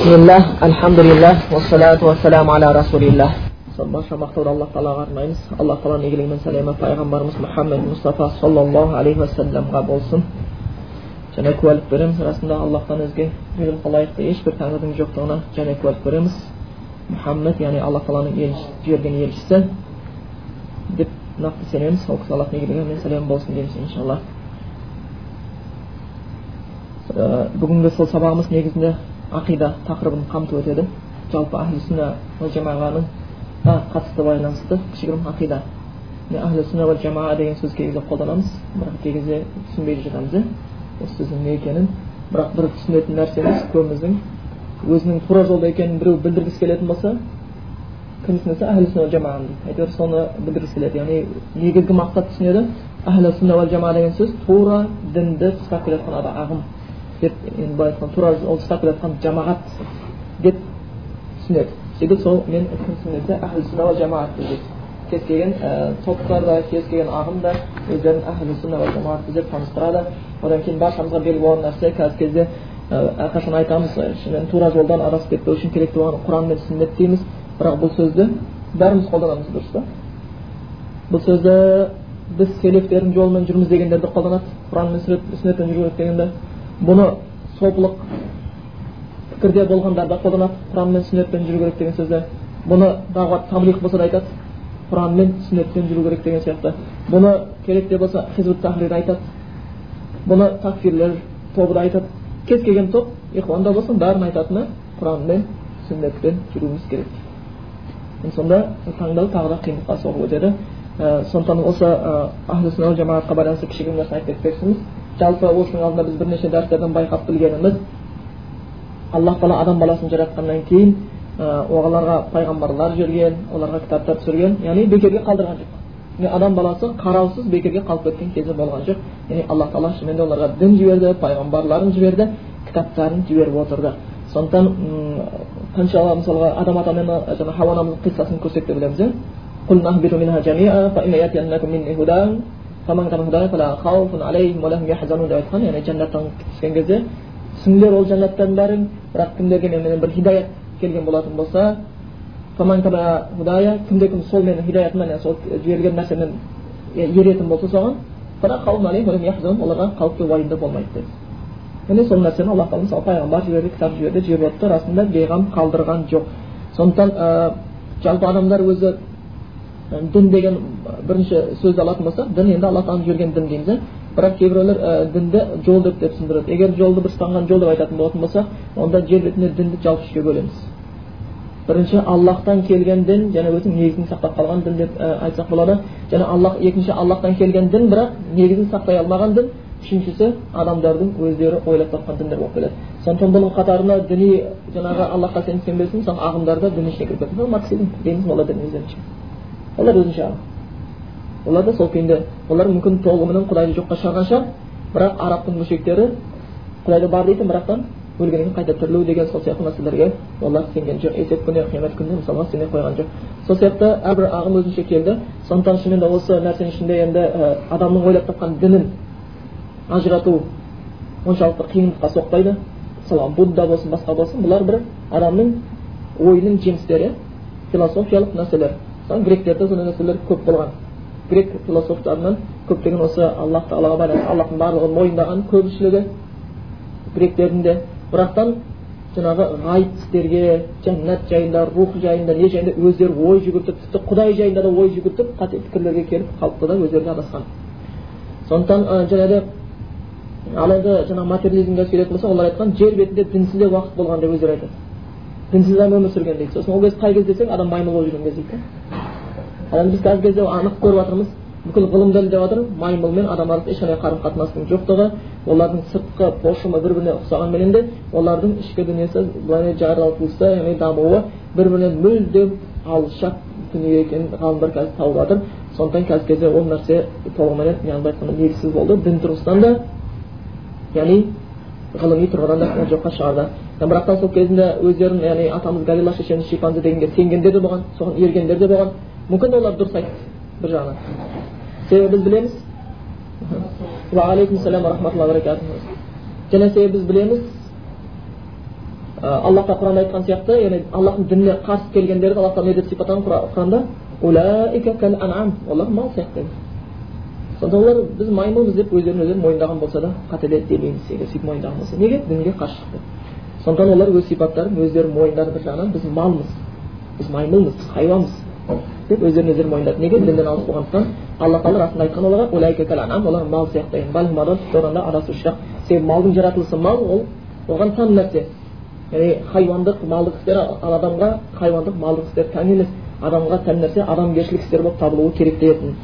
бисмиллах альхамдулиллах уассалату уассаламу аля расулиллах барша мақтауды алла тағалаға арнаймыз алла тағаланың игілігі мен сәлемі пайғамбарымыз мұхаммед мұстафа саллаллаху алейхи уассаламға болсын және куәлік береміз расында аллахтан өзге бұйрыққа лайықты ешбір тәңірдің жоқтығына және куәлік береміз мұхаммед яғни алла тағаланың жіберген елшісі деп нақты сенеміз ол кісі аллахтың игілігі мен сәлемі болсын дейміз иншалла бүгінгі сол сабағымыз негізінде ақида тақырыбын қамтып өтеді. Жалпы ахли сүнна жамағаның қатысты байланысты кішігірім ақида. Ахли сүнна уал жамаа деген сөз кей кезде қолданамыз. Бірақ кей кезде түсінбей де жатамыз иә осы сөздің не екенін. Бірақ бір түсінетін нәрсеміз көбіміздің өзінің тура жолда екенін біреу білдіргісі келетін болса кім түсінсе ахли сүнна дейді әйтеуір соны білдіргісі келеді. Яғни негізгі мақсат түсінеді ахли сүнна жамаа деген сөз тура дінді ұстап келе жатқан ағым. Деп енді былай айтқанда тура жол ұстап келе жатқан жамағат деп түсінеді сөйтіп сол мен түсінеді ахли сүнна жамаат деп кез келген топтар да кез келген ағым да өздерін сүнна деп таныстырады одан кейін баршамызға белгілі болған нәрсе қазіргі кезде әрқашан айтамыз шынымен тура жолдан адасып кетпеу үшін керек болған құран мен сүннет дейміз бірақ бұл сөзді бәріміз қолданамыз дұрыс па бұл сөзді біз селефтердің жолымен жүрміз дегендер де қолданады құран мен сүннетпен жүру керек дегенде бұны сопылық пікірде болғандар да қолданады. Құран мен сүннетпен жүру керек деген сөзді бұны дағуат таблих болса да айтады. Құран мен сүннетпен жүру керек деген сияқты. Бұны керек де болса хизбут тахрир айтады. Бұны такфирлер тобы да айтады. Кез келген топ ихуанда болсын бәрінің айтатыны құран мен сүннетпен жүруіміз керек. Сонда таңдау тағы да қиындыққа соғып өтеді. Сондықтан осы сүнна жамағатқа байланысты кішігірім нәрсе айтып кетпекшіміз жалпы осының алдында біз бірнеше дәрістерден байқап білгеніміз аллах тағала адам баласын жаратқаннан кейін оларға пайғамбарлар жіберген оларға кітаптар түсірген яғни бекерге қалдырған жоқ адам баласы қараусыз бекерге қалып кеткен кезі болған жоқ яғни алла тағала шынымен де оларға дін жіберді пайғамбарларын жіберді кітаптарын жіберіп отырды сондықтан қаншала мысалға адам ата мен жаңа хауа анамыздың қиссасын көрсек те білеміз иә айтқан яғни жәннаттан түскен кезде түсіңдер ол жәннаттардың бәрін бірақ кімдерге менен бір хидаят келген болатын болса кімде кім сол менің хидаятымнан сол жіберген нәрсемен еретін болса соған оларға қауіп те уайымда болмайды деді міне сол нәрсені алла тағала мысалы пайғамбар жіберді кітап жіберді жіберіп отты расында бейғам қалдырған жоқ сондықтан жалпы адамдар өзі дін деген бірінші сөзді алатын болсақ дін енді алла тағала жіберген дін дейміз бірақ кейбіреулер дінді жол деп деп түсіндіреді. Егер жолды бір ұстанған жол деп айтатын болатын болсақ онда жер бетінде дінді жалпы үшке бөлеміз. Бірінші аллахтан келген дін және өзінің негізін сақтап қалған дін деп айтсақ болады. Және аллах екінші аллахтан келген дін бірақ негізін сақтай алмаған дін. Үшіншісі адамдардың өздері ойлап тапқан діндер болып келеді. Сондықтан бұның қатарына діни жаңағы аллахқа сеніп сенбесін ағымдар да діннің ішіне кіріп кетеді марксизм дейміз олар дін олар өзінше олар да сол күйінде олар мүмкін толығыменен құдайды жоққа шығарған шығар. Бірақ арабтың мушриктері құдайды бар дейтін бірақтан өлгеннен кейін қайта тірілу деген сол сияқты мәселелерге олар сенген жоқ. Есеп күні қиямет күніне мысалға сене қойған жоқ. Сол сияқты әрбір ағым өзінше келді. Сондықтан шынымен де осы нәрсенің ішінде енді адамның ойлап тапқан дінін ажырату оншалықты қиындыққа соқпайды мысалы будда болсын басқа болсын бұлар бір адамның ойының жемістері философиялық нәрселер. Мысалы гректерде сондай нәрселер көп болған грек философтарынан көптеген осы аллах тағалаға байланысты аллахтың барлығын мойындаған көпшілігі гректердің де бірақтан жаңағы ғайып істерге жәннат жайында рух жайында не жайында өздері ой жүгіртіп тіпті құдай жайында да ой жүгіртіп қате пікірлерге келіп қалыпты да өздері де адасқан сондықтан жаңағыдай ал енді жаңағы материализмге келетін болсақ олар айтқан жер бетінде дінсіз де уақыт болған деп өздері айтады дінсіз адам өмір сүрген дейді сосын ол кез қай кез десең адам маймыл болып жүрген кез дейді енді біз қазіргі кезде анық көріп жатырмыз бүкіл ғылым дәлелдеп жатыр маймыл мен адам арасында ешқандай қарым қатынастың жоқтығы олардың сыртқы пошымы бір біріне ұқсағанменен де олардың ішкі дүниесі былай жаратылысы яғни дамуы бір бірінен мүлдем алшақ дүние екенін ғалымдар қазір тауып жатыр сондықтан қазіргі кезде ол нәрсе толығыменен былай айтқанда негізсіз болды дін тұрғысынан да яғни ғылыми тұрғыдан да жоққа шығарды бірақтан сол кезінде өздерін яғни атамыз галила шешеміз шимпанзе дегенге сенгендер де болған соған ергендер де болған мүмкін олар дұрыс айтты бір жағынан себебі біз білеміз рахматулла және себебі біз білеміз аллахта құранда айтқан сияқты яғни аллахтың дініне қарсы келгендерді алла тағала не деп сипаттаған құранда олар мал сияқты сонда олар біз маймылмыз деп өздерін өздері мойындаған болса да қателеді демейміз егер сөйтіп мойындаған болса неге дінге қарсы шықты сондықтан олар өз сипаттарын өздері мойындады бір жағынан. Біз малмыз біз маймылмыз біз хайуанбыз деп өздерін өздері мойындады. Неге? Діннен алыс болғандықтан алла тағала расында айтқан оларға олар мал сияқты одан себебі малдың жаратылысы мал ол оған тән нәрсе. Яғни хайуандық малдық істер ал адамға хайуандық малдық істер тән емес. Адамға тән нәрсе адамгершілік істер болып табылуы керек деген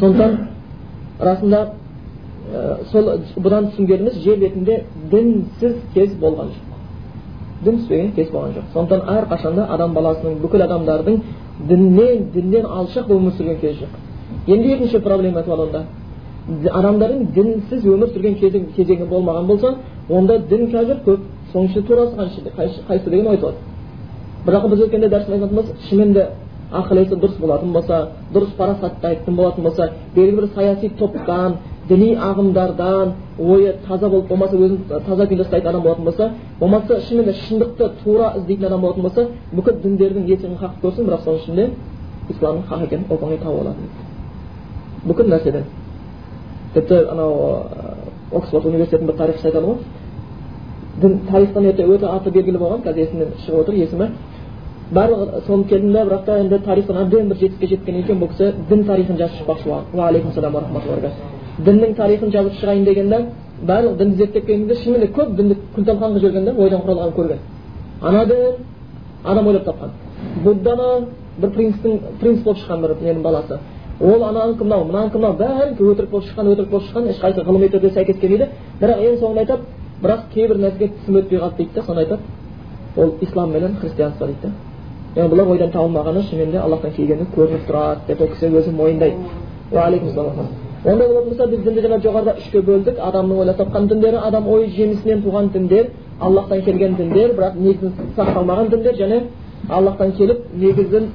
сондықтан расында сол бұдан түсінгеніміз жер бетінде дінсіз кез болған жоқ дін түспеген кез болған жоқ сондықтан әрқашанда адам баласының бүкіл адамдардың діннен діннен алшақ өмір сүрген кезі жоқ енді екінші проблема туады онда адамдардың дінсіз өмір сүрген кезеңі болмаған болса онда дін қазір көп соның турасы қайсы деген ой туады бірақ біз өткенде дәріс айтатынбыз шынымен де ақыл есі дұрыс болатын болса дұрыс парасатты айтатын болатын болса белгілі бір саяси топтан діни ағымдардан ойы таза болып болмаса өзін таза күйде ұстайтын адам болатын болса болмаса шынымен де шындықты тура іздейтін адам болатын болса бүкіл діндердің есігін қақып көрсін бірақ соның ішінде исламның хақ екенін оп оңай тауып алады. Бүкіл нәрседен. Тіпті анау оксфорд университетінің бір тарихшысы айтады ғой. Дін тарихтан өте өте аты белгілі болған қазір есімнен шығып отыр есімі барлығы соны келдім да бірақ та енді тарихтан әбден бір жетістікке жеткен екен бұл кісі дін тарихын жазып шықпақшы болған. Діннің тарихын жазып шығайын дегенде барлық дінді зерттеп келген кезде шынымен де көп дінді күл талқанға жіберген да ойдан құралғанын көрген ана дін адам ойлап тапқан будданы бір принцтің принц болып шыққан бір ненің баласы ол ананікі мынау мынанікі мынау бәрі өтірік болып шыққан өтірік болып шыққан ешқайсысы ғылыми түрде сәйкес келмейді бірақ ең соңында айтады бірақ кейбір нәрсеге тісім өтпей қалды дейді да соны айтады ол ислам менен христианство дейді да яғни бұлар ойдан табылмағаны шынымен де аллахтан келгені көрініп тұрады деп ол кісі өзі мойындайды уағалейкум ондай болатын болса біз дінді жаңа жоғарыда үшке бөлдік адамның ойлап тапқан діндері адам ой жемісінен туған діндер аллахтан келген діндер бірақ негізін сақталмаған діндер және аллахтан келіп негізін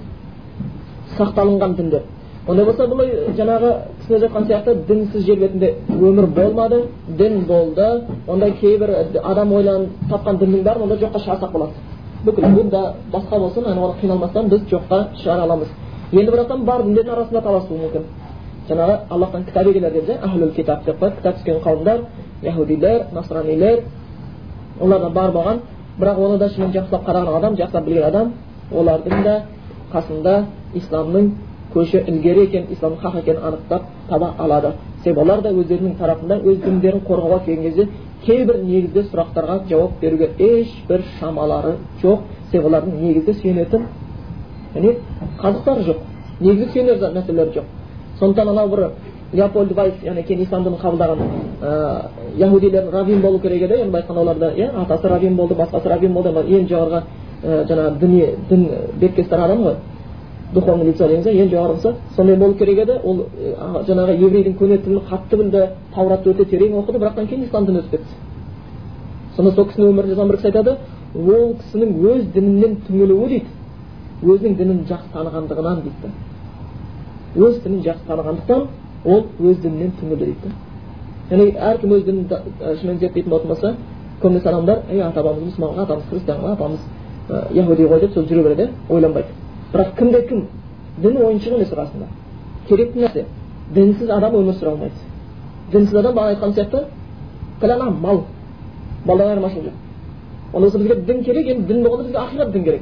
сақталынған діндер ондай болса бұл жаңағы кісілер айтқан сияқты дінсіз жер бетінде өмір болмады дін болды онда кейбір адам ойланып тапқан діннің бәрін онда жоққа шығарсақ болады бүкіл будда басқа болсын қиналмастан біз жоққа шығара аламыз енді бірақтан бар діндердің арасында таласуы мүмкін жаңағы аллахтан кітап егелер деп китап деп қояды кітап түскен қауымдар яхудилер насранилер олар да бар болған бірақ оны да шынымен жақсылап қараған адам жақсылап білген адам олардың да қасында исламның көші ілгері екен исламның хақ екенін анықтап таба алады себебі олар да өздерінің тарапында өз діндерін қорғауға келген кезде кейбір негізді сұрақтарға жауап беруге ешбір шамалары жоқ себебі олардың негізді сүйенетін яғни қазықтары жоқ негізі сүйенер мәселелері жоқ сондықтан анау бір леопольд вайс яғни кейін ислам дінін қабылдаған ыыы яхудилер равин болу керек еді енді айтқанда оларда иә атасы равин болды басқасы равин болды ең жоғарғы жаңағы діни дін беткестер адам ғой. Духовный лицо дейміз ең жоғарғысы. Сондай болу керек еді ол жаңағы еврейдің көне тілін қатты білді тауратты өте терең оқыды бірақтан кейін ислам дініне өтіп кетті сонда сол кісінің өмірінде жазған бір кісі айтады ол кісінің өз дінінен түңілуі дейді өзінің дінін жақсы танығандығынан дейді. Өз дінін жақсы танығандықтан ол өз дінінен түңілді дейді. Яғни әркім өз дінін шынымен зерттейтін болатын болса көбінесе адамдар ей ата бабамыз мұсылман ғой атамыз христиан ғой апамыз яхуди ғой деп сол жүре береді ойланбайды. Бірақ кімде кім? Дін ойыншық емес расында керекті нәрсе. Дінсіз адам өмір сүре алмайды. Дінсіз адам бағана айтқан сияқты кілана мал малдан айырмашылық жоқ. Онда болса бізге дін керек енді дін болғанда бізге ақиқат дін керек.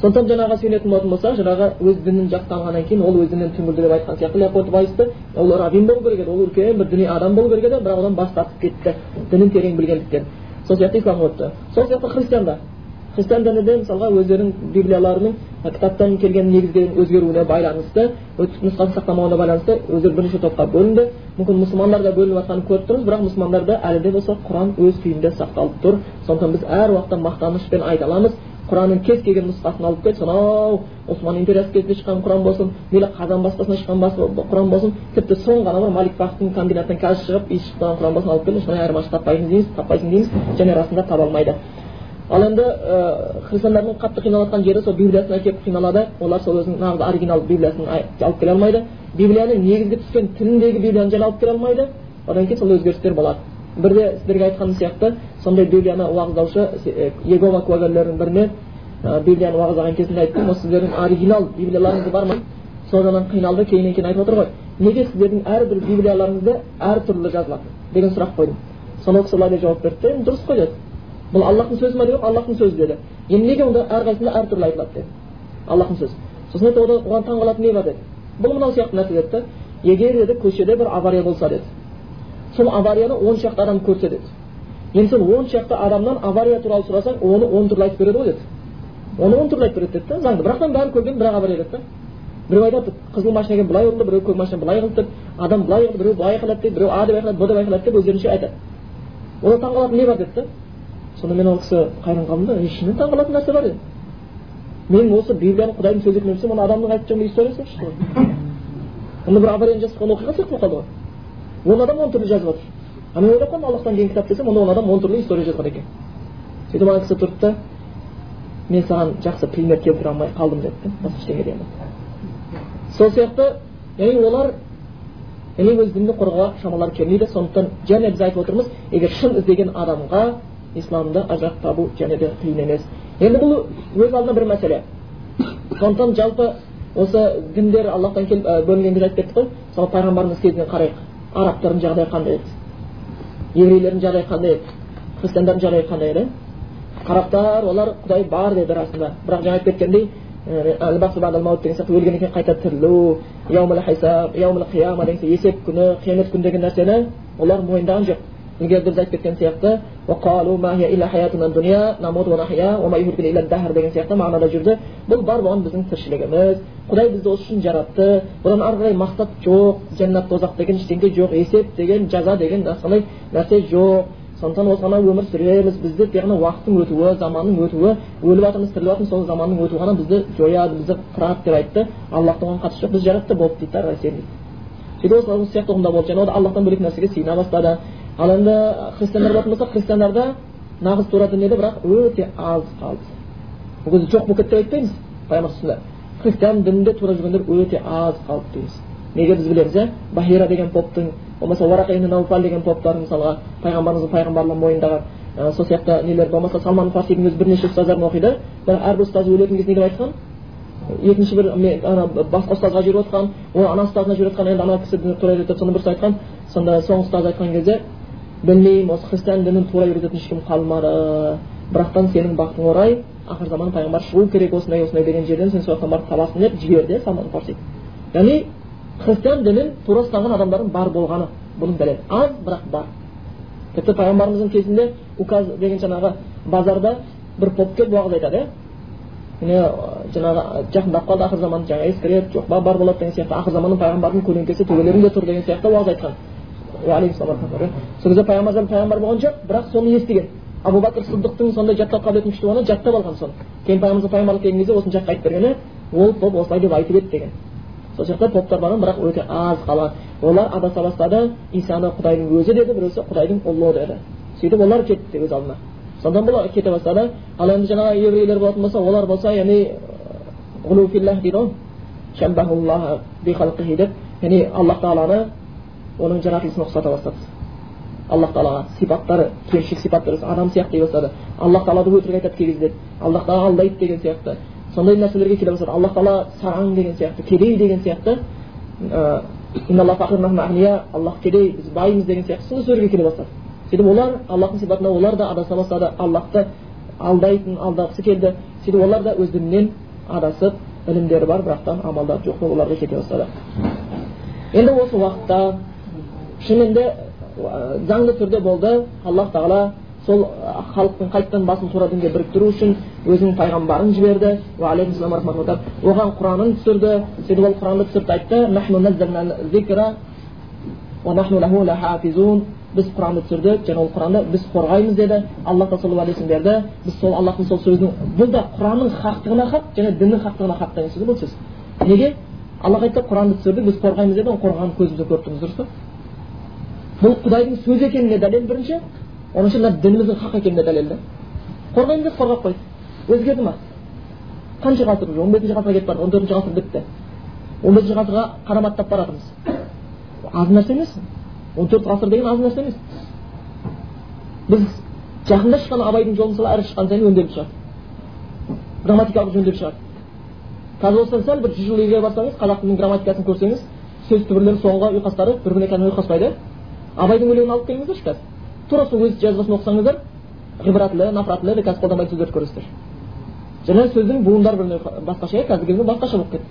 Сондықтан жаңағы сүйенетін болатын болса жаңағы өз дінін жақсы танығаннан кейін ол өз дінінен түңілді деп айтқан сияқты леопольд вайсты ол равин болу керек еді ол үлкен бір діни адам болу керек еді бірақ одан бас тартып кетті. Дінін терең білгендіктен. Сол сияқты исламға өтті сол сияқты христиан да христиан діні де мысалға өздерінің библияларының кітаптан келген негіздердің өзгеруіне байланысты нұсқасын сақтамауына байланысты өздері бірнеше топқа бөлінді. Мүмкін мұсылмандар да бөлініп жатқанын көріп тұрмыз бірақ мұсылмандарда әлі де болса құран өз күйінде сақталып тұр. Сондықтан біз әр уақытта мақтанышпен айта аламыз. Құранның кез келген нұсқасын алып кел сонау осман империясы кезінде шыққан құран болсын мейлі қазан баспасынан шыққан құран болсын тіпті соңғы ана бір малик бахтың комбинатынан қазір шығып шығып тұрған құран болсын алып кел ешқандай айырмашылық таппайсың дейміз таппайсың дейміз және расында таба алмайды ал енді ә, христиандардың қатты қиналып жері сол библиясына келіп қиналады олар сол өзінің нағыз оригинал библиясын алып келе алмайды библияның негізгі түскен тіліндегі библияны және алып келе алмайды одан кейін сол өзгерістер болады бірде сіздерге айтқаным сияқты сондай библияны уағыздаушы егова куәгерлерінің біріне библияны уағыздаған кезінде айттым осы сіздердің оригинал библияларыңыз бар ма? Сол жағынан қиналды кейіннен кейін айтып отыр ғой. Неге сіздердің әрбір библияларыңызда әртүрлі жазылады деген сұрақ қойдым. Сонда ол кісі деп жауап берді енді дұрыс қой деді. Бұл аллахтың сөзі ма деді. Аллахтың сөзі деді. Енді неге онда әрқайсысында әртүрлі айтылады? деді. Аллахтың сөзі сосын айтты оған таңқалатын не бар? деді. Бұл мынау сияқты нәрсе деді. Егер деді көшеде бір авария болса деді. Сол аварияны он шақты адам көрсе деді. Енді сен он шақты адамнан авария туралы сұрасаң оны он түрлі айтып береді ғой деді. Оны он түрлі айтып береді деді да заңды. Бірақ бәрін көрген бірақ авария деді да. Біреу айтады қызыл машина келіп былай ұрды біреу көк машина былай қылды деп. Адам былай қылды біреу былай айқайлады дейді біреу а деп айқайлады б деп айқайлады деп өздерінше айтады. Онда таңқалатын не бар деді да. Сонда мен ол кісі қайран қалдым да шынымен таңқалатын нәрсе бар деді. Мен осы библияны құдайдың сөзі екен білсем оны адамның айтып жүрген историясы ғой. Онда бір аварияны қойған оқиға сияқты болып қалды ғой. Он адам он түрлі жазып жатыр а мен ойлап қалдым аллахтан келген кітап десем онда он адам он түрлі история жазған екен сөйтіп ана кісі тұрды да мен саған жақсы пример келтіре алмай қалдым деді да басқа ештеңе дей сол сияқты яғни олар яғни өз дінін қорғауға шамалары келмейді сондықтан және біз айтып отырмыз егер шын іздеген адамға исламда ажырақ табу және де қиын емес енді бұл өз алдына бір мәселе сондықтан жалпы осы діндер аллахтан келіп бөлінген кезде айтып кеттік қой мысалы пайғамбарымыз кезінен қарайық арабтардың жағдайы қандай еді еврейлердің жағдайы қандай еді христиандардың жағдайы қандай еді арабтар олар құдай бар деді расында бірақ жаңа айтып кеткендей деген сияқты өлгеннен кейін қайта тірілу есеп күні қиямет күні деген нәрсені олар мойындаған жоқ егер біз айтып кеткен сияқты деген сияқты мағынада жүрді бұл бар болған біздің тіршілігіміз құдай бізді осы үшін жаратты бұдан ары қарай мақсат жоқ жәннат тозақ деген ештеңе жоқ есеп деген жаза деген басқандай нәрсе жоқ сондықтан осы ғана өмір сүреміз бізді тек қана уақыттың өтуі заманның өтуі өліп жатырмыз тіріліп жатырмыз сол заманның өтуі ғана бізді жояды бізді қырады деп айтты аллахтың оған қатысы жоқ біз жаратты болды дейді да әрі қарай сен сөйтіп осы сияқты ұғымда болды және ол аллахтан бөлек нәрсеге сыйына бастады ал енді христиандар болатын болсақ христиандарда нағыз тура дін еді бірақ өте аз қалды бұл кезде жоқ болып кетті деп айтпаймыз пайғамбар христиан дінінде тура жүргендер өте аз қалды дейміз неге біз білеміз иә бахира деген поптың болмаса уарақа деген поптар мысалға пайғамбарымыздың пайғамбарлығын мойындаған сол сияқты нелер болмаса салман фарсидің өзі бірнеше ұстаздарын оқиды бірақ әрбір ұстаз өлетін кезде не деп айтқан екінші бір ана басқа ұстазға жіберіп отқан ол ана ұстазына жіберіп отқан енді ана кісі тура деп сонда бірісі айтқан сонда соңғы ұстаз айтқан кезде білмеймін осы христиан дінін тура үйрететін ешкім қалмады. Бірақтан сенің бақытыңа орай ақыр заман пайғамбар шығу керек осындай осындай деген жерден сен сол жақтан барып табасың деп жіберді салман фарси яғни христиан дінін тура ұстанған адамдардың бар болғаны бұның дәлелі. Аз бірақ бар. Тіпті пайғамбарымыздың кезінде указ деген жаңағы базарда бір поп келіп уағыз айтады иә. Жаңағы жақындап қалды ақыр заман жаңағы ескіреді жоқ бар болады деген сияқты. Ақыр заманның пайғамбардың көлеңкесі төбелерінде тұр деген сияқты уағыз айтқан. Сол кезде пайғамбар пайғамбар болған жоқ бірақ соны естіген абу бәкір сыдықтың сондай жаттау қабілеті күшті болғаннан жаттап алған соны кейін пайғамбарымыз пайғамбарлық келген кезде осыны жаққа айтып бергені ол поп осылай деп айтып еді деген сол сияқты поптар барған бірақ өте аз қалған олар адаса бастады исаны құдайдың өзі деді біреусі құдайдың ұлы деді сөйтіп олар кетті өз алдына содан бұл кете бастады ал енді жаңағы еврейлер болатын болса олар болса яғни дейді ғой яғни аллах тағаланы оның жаратылысын ұқсата бастады. Аллах тағалаға сипаттары кемшілік сипаттар адам сияқты дей бастады. Аллах тағалады өтірік айтады кей кезде аллах тағала алдайды деген сияқты. Сондай нәрселерге келе бастады. Аллах тағала сараң деген сияқты кедей деген сияқты. Аллах кедей біз баймыз деген сияқты сондай сөздерге келе бастады. Сөйтіп олар аллахтың сипатына олар да адаса бастады. Аллахты алдайтын алдағысы келді. Сөйтіп олар да өз дінінен адасып ілімдері бар бірақ та амалдары жоқ болып оларға кете бастады. Енді осы уақытта шынымен заңды түрде болды аллах тағала сол халықтың қайтадан басын тура дінге біріктіру үшін өзінің пайғамбарын жіберді оған құранын түсірді сөйтіп ол құранды түсіріп айтты біз құранды түсірдік және ол құранды біз қорғаймыз деді аллах тағала уәдесін берді біз сол аллахтың сол сөзінің бұл да құранның хақтығына хақ және діннің хақтығына хақ деген сөз бұл сөз неге аллах айтты құранды түсірдік біз қорғаймыз деді оны қорғаған көзімізбен көріп тұрмыз дұрыс па бұл құдайдың сөзі екеніне дәлел бірінші. Оныншы мына дініміздің хақ екеніне дәлел да қорғаймын деп қорғап қойды. Өзгерді ма? Қанша ғасыр он бесінші ғасырға кетіп барды он төртінші ғасыр бітті. он бесінші ғасырға қараматтап бара жатырмыз аз нәрсе емес. он төрт ғасыр деген аз нәрсе емес. Біз жақында шыққан абайдың жолы мысалы әр шыққан сайын өнделіп шығады. Грамматикалық жөнделіп шығады. Қазір осыдан сәл бір жүз жыл ілгері барсаңыз қазақ тілінің грамматикасын көрсеңіз сөз түбірлері соңғы ұйқастары бір біріне кәдімгі ұйқаспайды. Абайдың өлеңін алып келіңіздерші қазір. Тура сол өз жазбасын оқысаңыздар ғибратлы нафратлы қазір қолданбайтын сөздерді көресіздер. Және сөздің буындары бір басқаша иә қазіргі кезде басқаша болып кетті.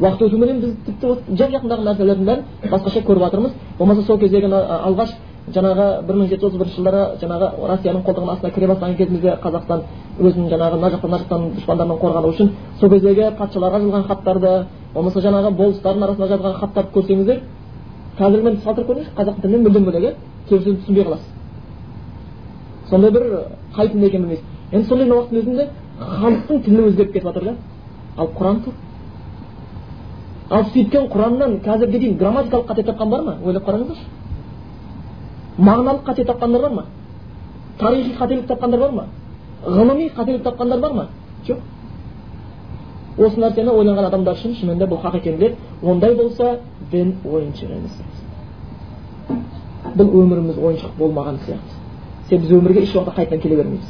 Уақыт өтуменен біз тіпті жақ жақындағы нәрселердің бәрін басқаша көріп жатырмыз. Болмаса сол кездегі алғаш жаңағы бір мың жеті жүз отыз бірінші жылдары жаңағы россияның қолтығының астына кіре бастаған кезімізде қазақстан өзін жаңағы мына жақтан мына жақтан дұшпандардан қорғану үшін сол кездегі патшаларға жазған хаттарды болмаса жаңағы болыстардың арасында жазған хаттарды көрсеңіздер қазіргімен салыстырып көріңізші қазақ тілінен мүлдем бөлек иә сөзін түсінбей қаласыз. Сондай бір қай тіл екенін білмейсіз. Енді сондай уақыттың өзінде халықтың тілі өзгеріп кетіп жатыр да. Ал құран тұр. Ал сөйткен құраннан қазірге дейін грамматикалық қате тапқан бар ма? Ойлап қараңыздаршы. Мағыналық қате тапқандар бар ма? Тарихи қателік тапқандар бар ма? Ғылыми қателік тапқандар бар ма? Жоқ. Осы нәрсені ойланған адамдар үшін шынымен де бұл хақ екен деп ондай болса дін ойыншық емес бұл өміріміз ойыншық болмаған сияқты. Себебі біз өмірге еш уақытта қайтадан келе бермейміз.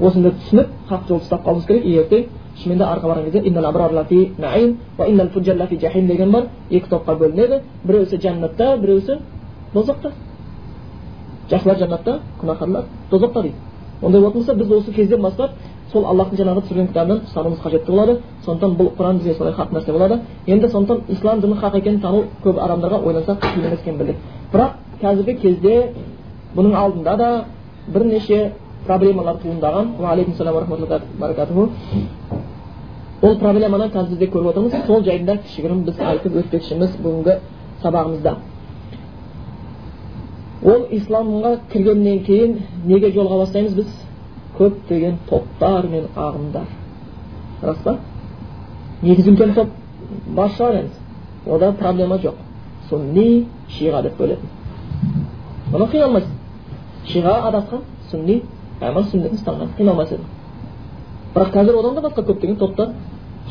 Осыны түсініп хақ жолды ұстап қалуымыз керек. Ертең шынымен де арға барған кезде деген бар екі топқа бөлінеді. Біреусі жәннатта біреусі дозақта жақсылар жәннатта күнәһарлар тозақта дейді. Ондай болатын болса біз осы кезден бастап сол аллахтың жаңағы түсірген кітабынан ұстануымыз қажетті болады. Сондықтан бұл құран бізге солай хақ нәрсе болады. Енді сондықтан ислам діні хақ екенін тану көп адамдарға ойлансақ қиын емес екенін білдік. Бірақ қазіргі кезде бұның алдында да бірнеше проблемалар туындаған. Баракатуху ол проблеманы қазір бізде көріп отырмыз. Сол жайында кішігірім біз айтып өтпекшіміз бүгінгі сабағымызда. Ол исламға кіргеннен кейін неге жолға бастаймыз біз? Көптеген топтар мен ағымдар рас па негізі үлкен топ бар шығар енді ода проблема жоқ сунни шиға деп бөлетін мұны қиналмайсыз шиға адасқан сунни әмір сүннетін ұстанған қиналмас еді бірақ қазір одан да басқа көптеген топтар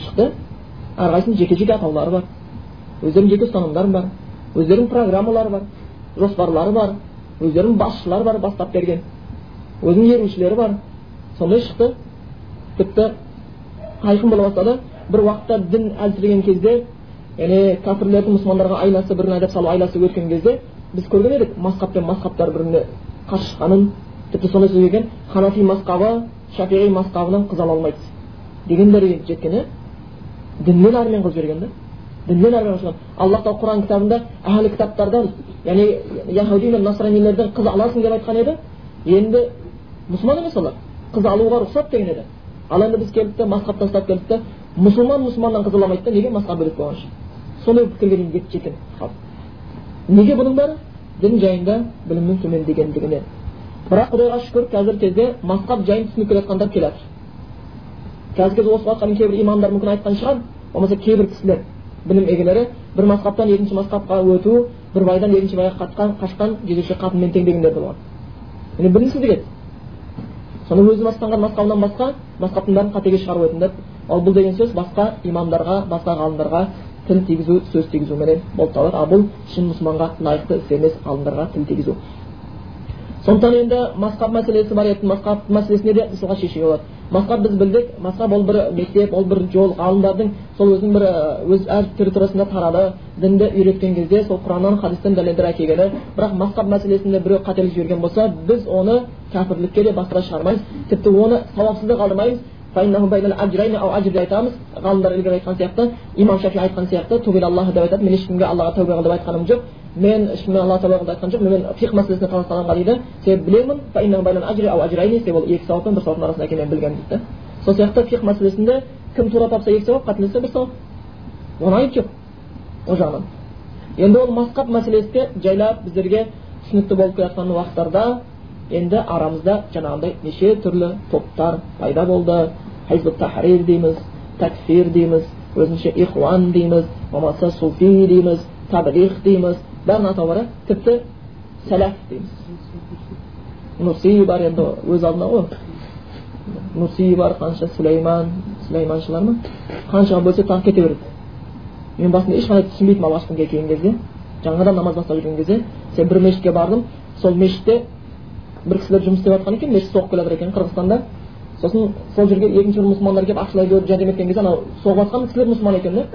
шықты әрқайсысының жеке жеке атаулары бар өздерінің жеке ұстанымдары бар өздерінің программалары бар жоспарлары бар өздерінің басшылары бар бастап берген өзінің ерушілері бар сондай шықты тіпті айқын бола бастады бір уақытта дін әлсіреген кезде яғни кәпірлердің мұсылмандарға айласы бірін айдап салу айласы өткен кезде біз көрген едік масқап пен масқаптар бір біріне қарсы шыққанын тіпті сондай сөз екен ханафи масқабы шафиғи масқабынан қыз ала алмайды деген дәрежеге жеткен иә діннен әрмен қылып жіберген да діннен әрмен аллах тағала құран кітабында әхлі кітаптардан яғни яхуди мен насранилерден қыз аласың деп айтқан еді енді мұсылман емес олар қыз алуға рұқсат деген еді ал енді біз келдік та масқап тастап келдік та мұсылман мұсылманнан қыз ала алмайды да неге масқа бөлек болған үшін сондай пікірге дейін жеткен халық неге бұның бәрі дін жайында білімнің төмендегендігінен бірақ құдайға шүкір қазіргі кезде масқап жайын түсініп келе жатқандар келе жатыр қазіргі кезде осы уақытқа дейін кейбір имамдар мүмкін айтқан шығар болмаса кейбір кісілер білім егелері бір масқаптан екінші масқапқа өту бір байдан екінші байға қатқан қашқан жезөкше қатынмен тең дегендер болған міне білімсіз еді сонда өзі мастанған масқауынан басқа масқаптың бәрін қатеге шығарып өтіңдер ал бұл деген сөз басқа имамдарға басқа ғалымдарға тіл тигізу сөз тигізуменен болып табылады. Ал бұл шын мұсылманға лайықты іс емес ғалымдарға тіл тигізу. Сондықтан енді масқап мәселесі бар еді. Масқап мәселесіне де мысалға шешуге болады. Масқап біз білдік. Масқап ол бір мектеп ол бір жол. Ғалымдардың сол өзінің бір өз әр территориясында тарады дінді үйреткен кезде сол құраннан хадистен дәлелдер әкелгені бірақ масқап мәселесінде біреу қателік жіберген болса біз оны кәпірлікке де басқа шығармаймыз. Тіпті оны сауапсыз қалдырмаймыз айтамыз ғалымдар ілгері айтқан сияқты имам шафи айтқан сияқты деп айтады мен ешкімге аллаға тәубе қыл деп айтқаным жоқ мен ешкіммен алла тәубе қыл деп айтқан жоқпын мен фиқ мәселесіне қазақстанға дейді себебі білемін себебі ол екі сауап пен бір сауаптың арасында екенін мен білгенмін дейді сол сияқты фиқ мәселесінде кім тура тапса екі сауап қателессе бір сауап оны айып жоқ ол жағынан енді ол масқат мәселесі де жайлап біздерге түсінікті болып келе жатқан уақыттарда енді арамызда жаңағындай неше түрлі топтар пайда болды хизб тахрир дейміз такфир дейміз өзінше ихуан дейміз болмаса суфи дейміз таблих дейміз атауы бар тіпті сәләф дейміз нуси бар енді өз алдына ғой нуси бар қанша сулейман сулейманшылар ма қаншаға бөлсе тағы кете береді мен басында ешқандай түсінбейтінмін алғашқы келген кезде жаңадан намаз бастап жүрген кезде сен бір мешітке бардым сол мешітте бір кісілер жұмыс істеп жатқан екен мешіт соғып келе жатыр екен қырғызстанда сосын сол жерге екінші бір мұсылмандар келіп ақшалай көріп жәрдем еткен кезде анау соғып жатқан кісілер мұсылман екен да.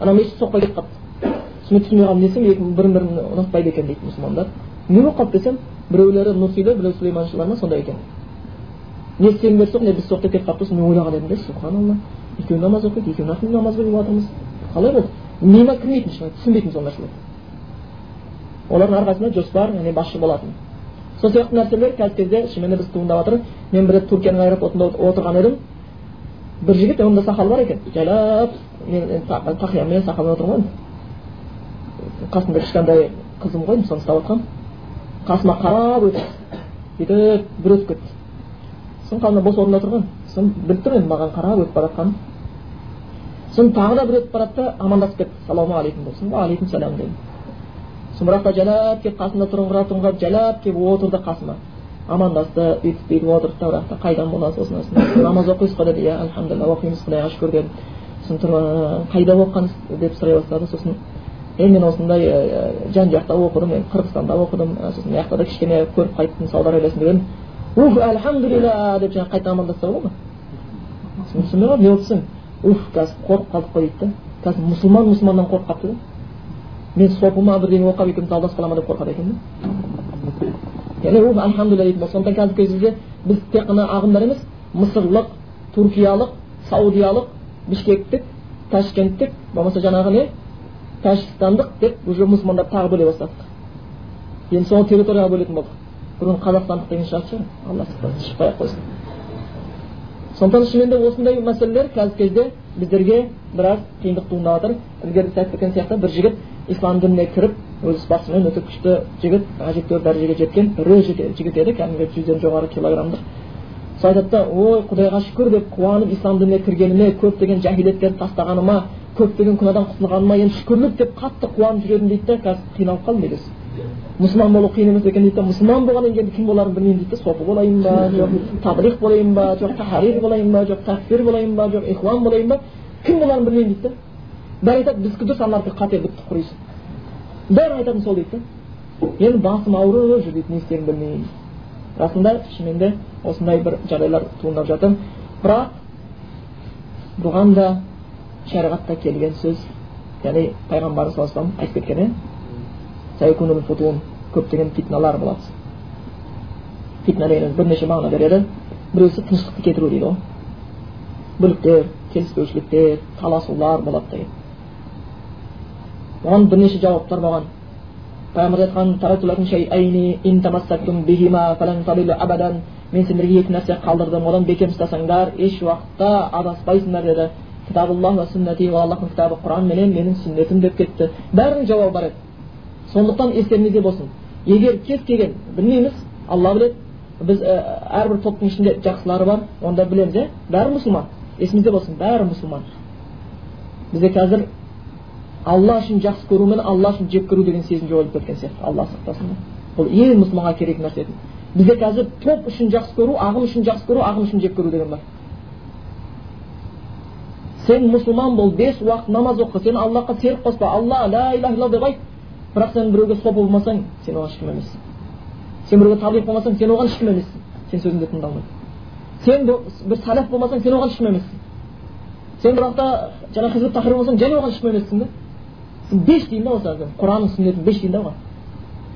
Анау мешіт соқпай кетіп қалыпты сосын түсінбей қалдым десем бірін бірін ұнатпайды екен дейді мұсылмандар. Не болып қалды десем біреулері нұрсилі біреу сүлейманшылар ма сондай екен. Не сендер соқ не біз соқ деп кетіп сосын мен ойлаған едім да субханалла. Екеуі намаз оқиды екеуі намаз оқып жатырмыз. Қалай болды? Миыма кірмейтін шын түсінбейтін сол нәрселер олардың әрқайсысында жоспар яғни басшы болатын. Сол сияқты нәрселер қазіргі кезде шынымен біз туындап жатыр мен бір рет түркияның аэропортында отырған едім бір жігіт онда сақалы бар екен жайлап мен тақиямен сақалмен отырмын ғой қасымда кішкентай қызым ғой соны ұстап жатқанмын қасыма қарап өтті сөйтіп бір өтіп кетті сосын қасымда бос орында тұрған сосын біліп тұрмын енді маған қарап өтіп бара жатқанын сосын тағы да бір өтіп барады да амандасып кетті саламалейкум болсын алейкум сәлем дедім та жайлап келіп қасымда тұрыңқырап жайлап келіп отырды қасыма амандасты бүйтіп бүйтіп отырды да бірақ қайдан боласыз осындай осындай намаз оқисыз ғой деді иә альхамдулилля оқимыз құдайға шүкір дедім сосын қайда оқығансыз деп сұрай бастады сосын е мен осындай жан жақта оқыдым мен қырғызстанда оқыдым сосын мына жақта да кішкене көріп қайттым сауд арабиясында дедім ух альхамдулилля деп жаңағы қайта амандасса болады ма түсінбей қалдым не болды десем уф қазір қорқып қалдық қой дейді да қазір мұсылман мұсылманнан қорқып қалыпты да мен сопыма бірдеңе оқып екеуміз алдасып қала ма деп қорқады екен да яғни ол альхамдулилля дейтін болды сондықтан қазіргі кезде біз тек қана ағымдар емес мысырлық туркиялық саудиялық бішкектік ташкенттік болмаса жаңағы не тәжікстандық деп уже мұсылмандарды тағы бөле бастадық енді соны территорияға бөлетін болдық бұрын қазақстандық деген шығатын шығар алла шықпай ақ қойсын сондықтан шынымен де осындай мәселелер қазіргі кезде біздерге біраз қиындық туындап жатыр ілгері сияқты бір жігіт ислам дініне кіріп өз спортсмен өте күшті жігіт әжептәуір дәрежеге жеткен ірі жігіт еді кәдімгі жүзден жоғары килограммдық сол айтады да ой құдайға шүкір деп қуанып ислам дініне кіргеніме көптеген жахилеттерді тастағаныма көптеген күнәдан құтылғаныма енді шүкірлік деп қатты қуанып жүр едім дейді да қазір қиналып қалдым дейді мұсылман болу қиын емес екен дейді да мұсылман болғаннан кейін кім боларымды білмеймін дейді да софы болайын ба жоқ таблих болайын ба жоқ тахарир болайын ба жоқ такфир болайын ба жоқ ихуан болайын ба кім боларымды білмеймін дейді да бәрі айтады біздікі дұрыс аналардікі қате бітті құрисың бәрі айтатын сол дейді да енді басым ауырып жүр дейді не істерімді білмей расында шынымен де осындай бір жағдайлар туындап жатыр. Бірақ бұған да шариғатта келген сөз яғни пайғамбарымыз саллаллаху алейhi айтып кеткен иә көптеген фитналар болады. Фитна дегеніміз бірнеше мағына береді. Біреусі тыныштықты кетіру дейді ғой. Бүліктер келіспеушіліктер таласулар болады деген. Оған бірнеше жауаптар болған пайғамбар мен сендерге екі нәрсе қалдырдым одан бекем ұстасаңдар еш уақытта адаспайсыңдар деді кітабуллах аллахтың кітабы құран менен менің сүннетім деп кетті бәрінің жауабы бар еді сондықтан естеріңізде болсын егер кез келген білмейміз алла біледі біз әрбір топтың ішінде жақсылары бар онда білеміз иә бәрі мұсылман есімізде болсын бәрі мұсылман бізде қазір алла үшін жақсы көру мен алла үшін жек көру деген сезім жойылып кеткен сияқты. Алла сақтасын. Бұл ең мұсылманға керек нәрсе бізде қазір топ үшін жақсы көру ағым үшін жақсы көру ағым үшін жек көру деген бар. Сен мұсылман бол бес уақыт намаз оқы сен аллахқа серік қоспа. Алла ля иляха илля деп айт. Бірақ сен біреуге сопы болмасаң сен оған ешкім емессің. Сен біреуге таблиқ болмасаң сен оған ешкім емессің. Сен сөзіңді тыңдалмайды сен бір сәләф болмасаң сен оған ешкім емессің. Сен бір уақытта жаңағы хизб тахрир болсаң және оған ешкім емессің да беш деймін да осы құранның сүннетін беш деймін да оған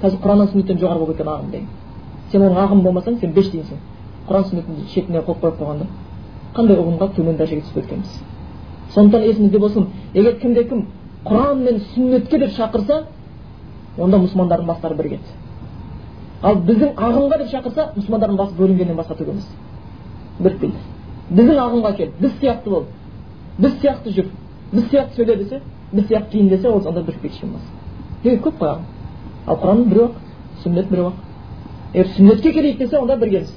қазір құраннан сүннеттен жоғары болып кеткен ағым деген сен оның ағымы болмасаң сен беш дейсің құран сүннеттің шетіне қойып қойып қойған да қандай ұғымға төмен дәрежеге түсіп кеткенбіз сондықтан есіңізде болсын егер кімде кім құран мен сүннетке деп шақырса онда мұсылмандардың бастары бірігеді ал біздің ағымға деп шақырса мұсылмандардың басы бөлінгеннен басқа түк емес бірікпейді біздің ағымға кел біз сияқты бол біз сияқты жүр біз сияқты сөйле десе біз сияқты киін десе ол онда бірікпейді ешкім бас неге көп қой ағым ал құран біреу ақ сүннет біреу ақ егер сүннетке келейік десе онда біргеміз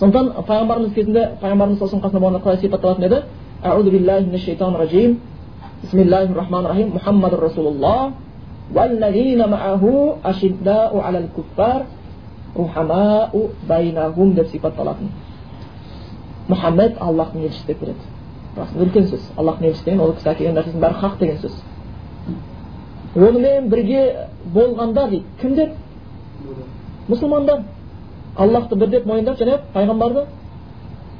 сондықтан пайғамбарымыз кезінде пайғамбарымыз саллаллаху қасында болғанда қалай сипатталатын еді أعوذ بالله من الشيطان الرجيم بسم الله الرحمن الرحيم محمد رسول الله والذين معه أشداء على الكفار رحماء بينهم деп сипатталатын мұхаммед аллахтың елшісі деп береді расында үлкен сөз аллахтың елшісі деген ол кісі әкелген нәрсесінің бәрі хақ деген сөз онымен бірге болғанда дейді кімдер мұсылмандар аллахты бір деп мойындап және пайғамбарды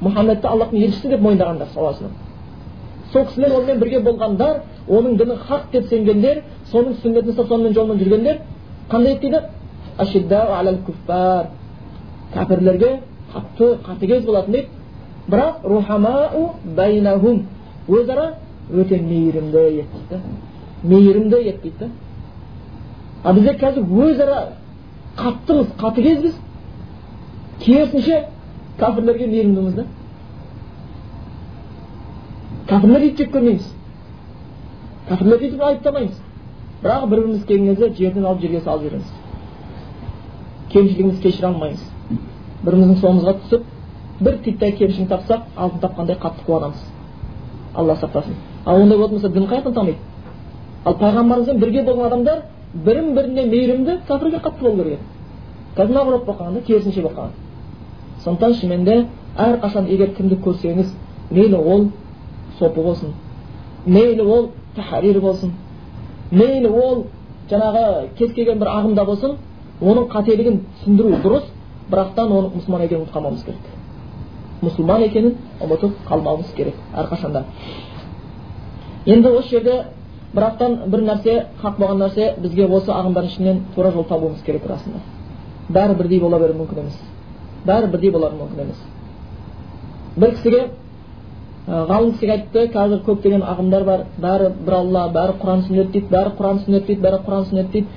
мұхаммедті аллахтың елшісі деп мойындағандар сол кісімен онымен бірге болғандар оның діні хақ деп сенгендер соның сүннетін ұстап сонымен жолымен жүргендер қандай дейді кәпірлерге қатты қатыгез болатын дейді бірақ рухамау байнахум өзара өте мейірімді еді дейді. Мейірімді еді дейді. А біздер қазір өзара қаттымыз қатыгезбіз. Керісінше кәпірлерге мейірімдіміз да. Кәпірлер жеп көрмейміз. Кәпірлерді өйтіп айыптамаймыз. Бірақ бір біріміз келген кезде жерден алып жерге салып жібереміз. Кемшілігімізді кешіре алмаймыз. Біріміздің соңымызға түсіп бір титтей кемшілік тапсақ алтын тапқандай қатты қуанамыз алла сақтасын ал ондай болатын болса дін қаяқтан дамиды ал пайғамбарымызбен бірге болған адамдар бірін біріне мейірімді кәпірге қатты болу керек еді қазір наоборот болып қалған да керісінше болып қалған сондықтан шынымен де әрқашан егер кімді көрсеңіз мейлі ол сопы болсын мейлі ол тахрир болсын мейлі ол жаңағы кез келген бір ағымда болсын оның қателігін түсіндіру дұрыс бірақтан оның мұсылман екенін ұмытып қалмауымыз керек мұсылман екенін ұмытып қалмауымыз керек әрқашанда. Енді осы жерде бірақтан бір нәрсе хақ болған нәрсе бізге осы ағымдардың ішінен тура жол табуымыз керек расында бәрі бірдей бола беруі мүмкін емес. Бәрі бірдей болары мүмкін емес. Бір кісіге ғалым кісіге айтты қазір көптеген ағымдар бар. Бәрі бір алла бәрі құран сүннет дейді бәрі құран сүннет дейді бәрі құран сүннет дейді.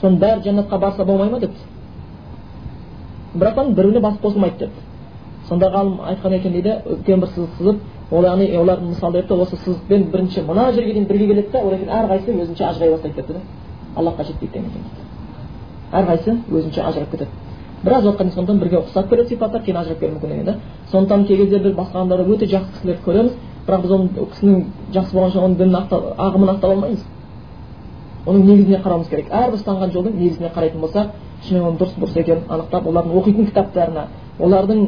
Соның бәрі жәннатқа барса болмай ма? депті. Бірақтан біреуіне бас қосылмайды деді сонда ғалым айтқан екен дейді үлкен бір сызық сызып ол яғни олардың мысалды етті осы сызықпен бірінші мына жерге дейін бірге келеді да одан кейін әрқайсысы өзінше ажырай бастайды депті да. Аллахқа жетпейді деген екен. Әрқайсысы өзінше ажырап кетеді. Біраз уақыттан сондықтан бірге ұқсап келеді сипаттар кейін ажырап кетуі мүмкін деген да сондықтан кей кезде біз басқа адамдарды өте жақсы кісілерді көреміз бірақ біз ол кісінің жақсы болған соң оның дінін ағымын ақтап алмаймыз. Оның негізіне қарауымыз керек. Әрбір ұстанған жолдың негізіне қарайтын болсақ шынымен оның дұрыс бұрыс екенін анықтап олардың оқитын кітаптарына олардың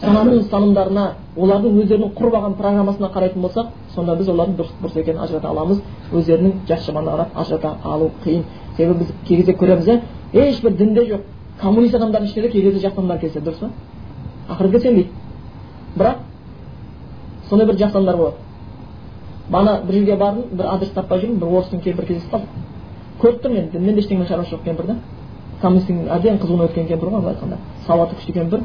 сананың ұстанымдарына олардың өздерінің құрып алған программасына қарайтын болсақ сонда біз олардың дұрыс бұрыс екенін ажырата аламыз. Өздерінің жас жаманына қарап ажырата алу қиын. Себебі біз кей кезде көреміз иә ешбір дінде жоқ. Коммунист адамдардың ішінде де кей кезде жақсы адамдар кездеседі дұрыс па? Ақыры сенбейді бірақ сондай бір жақсы адамдар болады. Бағана бір жерге бардым бір адрес таппай жүрмін бір орыстың кемпір кездесіп қалдым көріп тұрмын енді дінмен де ештеңемен шаруасы жоқ кемпір да коммунистің әбден қызуына өткен кемпір ғой былай айтқанда. Сауаты күшті кемпір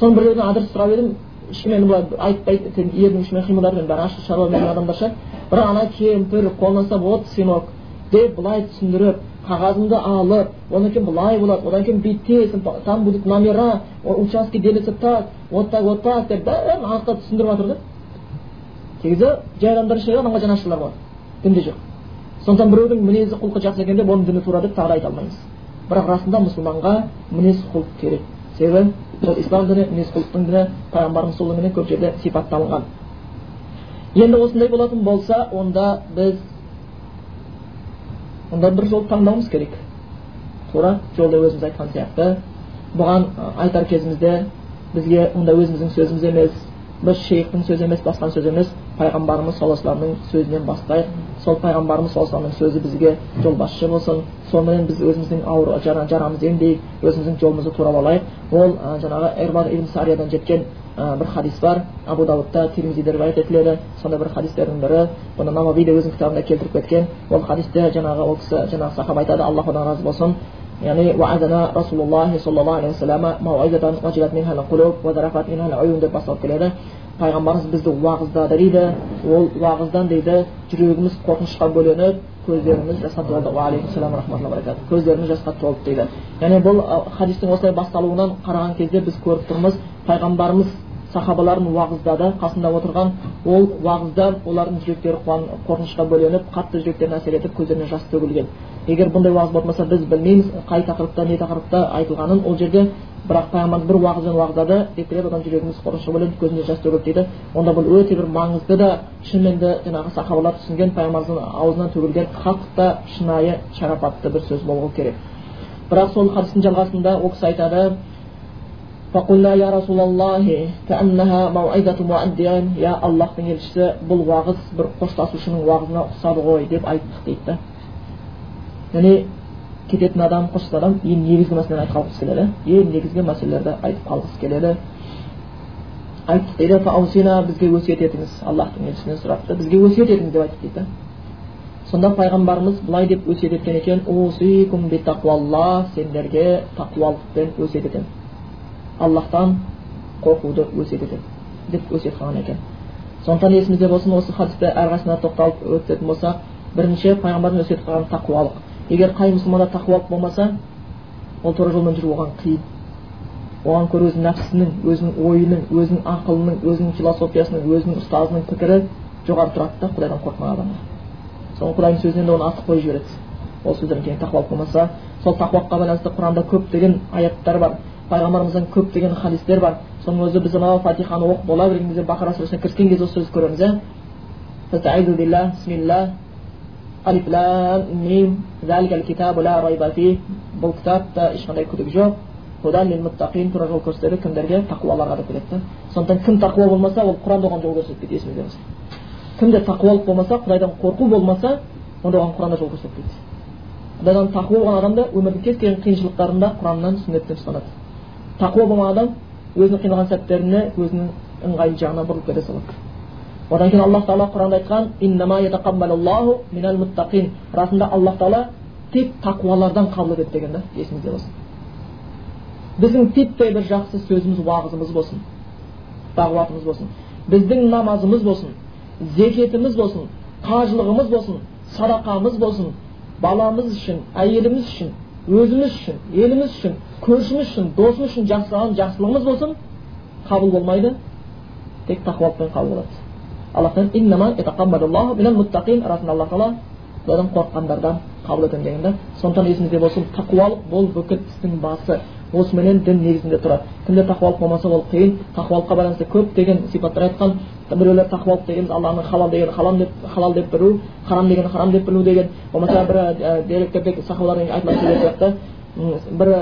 соны бір жерден адрес сұрап едім. Ішімен былай айтпай ердің ішімен қимылдармен бәрі шаруа берген адамдарша бірақ ана кемпір қолына ұстап вот сынок деп былай түсіндіріп қағазымды алып одан кейін былай болады одан кейін бүйтесің там будут номера участки делятся так вот так вот так деп бәрін анықтап түсіндіріп жатыр да. Кезде жай адамдар ішінде адамға жанашырлар болады. Дінде жоқ. Сондықтан біреудің мінезі құлқы жақсы екен деп оның діні тура деп тағы да айта алмаймыз. Бірақ расында мұсылманға мінез құлық керек. Себебі ол ислам діні мінез құлықтың діні пайғамбарымыз сол көп жерде сипатталған енді осындай болатын болса онда біз онда бір жол таңдауымыз керек. Тура жолда өзіміз айтқан сияқты. Бұған айтар кезімізде бізге онда өзіміздің сөзіміз емес біз шейхтің сөзі емес басқа сөз емес пайғамбарымыз саллаллаху сөзінен бастайық сол пайғамбарымыз саллаллаху сөзі бізге жолбасшы болсын сонымен біз өзіміздің ауыр жарамызды емдейік өзіміздің жолымызды турап алайық ол жаңағы эрбар ибн сариядан жеткен бір хадис бар абу даудта тирмизиде риуаят етіледі сондай бір хадистердің бірі бұны навави де өзінің кітабында келтіріп кеткен ол хадисте жаңағы ол кісі жаңағы сахаба айтады аллах одан разы болсын яғни уазана расулуллахи саллаллаху алейхи вассалама деп басталып келеді пайғамбарымыз бізді уағыздады дейді ол уағыздан дейді жүрегіміз қорқынышқа бөленіп көздеріміз жасқа толды көздеріміз жасқа толды дейді яғни бұл хадистің осылай басталуынан қараған кезде біз көріп тұрмыз пайғамбарымыз сахабаларын уағыздады қасында отырған ол уағыздан олардың жүректері қорқынышқа бөленіп қатты жүректеріне әсер етіп көздеріне жас төгілген. Егер бұндай уағыз болмаса біз білмейміз қай тақырыпта не тақырыпта айтылғанын ол жерде бірақ пайғамбарымыз бір уағызбен уағыздады деп келеді одан жүрегіміз қорқынышқа бөленіп көзіміз жас төгілді дейді. Онда бұл өте бір маңызды да шынымен де жаңағы сахабалар түсінген пайғамбарымыздың аузынан төгілген хақ та шынайы шарапатты бір сөз болуы керек. Бірақ сол хадистің жалғасында ол кісі айтады فقلنا يا رسول الله كأنها موعظة مؤدين يا аллахтың елшісі бұл уағыз бір қоштасушының уағызына ұқсады ғой деп айттық дейді да яғни кететін адам қоштасатын адам ең негізгі мәселені айтып қалғысы келеді ең негізгі мәселелерді айтып қалғысы келеді айтты дейді бізге өсиет етіңіз аллахтың елшісінен сұрапты бізге өсиет етіңіз деп айтты дейді сонда пайғамбарымыз былай деп өсиет еткен екен сендерге тақуалықпен өсиет етемін аллахтан қорқуды өсиет етемін деп өсиет қылған екен сондықтан есімізде болсын осы хадисте әрқайсысына тоқталып өтетін болсақ бірінші пайғамбардың өсиет қылған тақуалық егер қай мұсылманда тақуалық болмаса ол тура жолмен жүру оған қиын оған көрі өзінің нәпсісінің өзінің ойының өзінің ақылының өзінің философиясының өзінің ұстазының пікірі жоғары тұрады да құдайдан қорықмаған адамға соны құдайдың сөзінен де оны артық қойып жібереді ол сөздерден кейін тақуалық болмаса сол тақуалыққа байланысты құранда көптеген аяттар бар пайғамбарымыздан көптеген хадистер бар соның өзі біз анау фатиханы оқып бола берген кезде бақара сүресіне кіріскен кезде осы сөзді көреміз иә бұл кітапта ешқандай күдік жоқ тура жол көрсетеді кімдерге тақуаларға деп келеді да сондықтан кім тақуа болмаса ол құранда оған жол көрсетпейді есіңізде болсын кімде тақуалық болмаса құдайдан қорқу болмаса онда оған құранда жол көрсетпейді құдайдан тақуа болған адам да өмірдің кез келген қиыншылықтарында құраннан сүннеттен ұстанады тақуа болған адам өзінің қиналған сәттеріне өзінің ыңғайлы жағына бұрылып кете салады. Одан кейін аллах тағала құранда айтқан расында аллах тағала тек тақуалардан қабыл етеді деген да есіңізде болсын. Біздің титтей бір жақсы сөзіміз уағызымыз болсын бағуатымыз болсын біздің намазымыз болсын зекетіміз болсын қажылығымыз болсын садақамыз болсын баламыз үшін әйеліміз үшін өзіміз үшін еліміз үшін көршіміз үшін досымыз үшін жасаған жақсылығымыз болсын қабыл болмайды тек тақуалықпен қабыл болады. Расында алла тағала құдайдан қорыққандардан қабыл етемін деген да сондықтан есіңізде болсын тақуалық бұл бүкіл істің басы. Осыменен дін негізінде тұрады. Кімде тақуалық болмаса ол қиын. Тақуалыққа байланысты көптеген сипаттар айтқан. Біреулер тақуалық деген алланың халал деген халал деп халал деп білу харам деген харам деп білу деген. Болмаса бір деректерде сахабалардан айтылған сөздер сияқты. Бір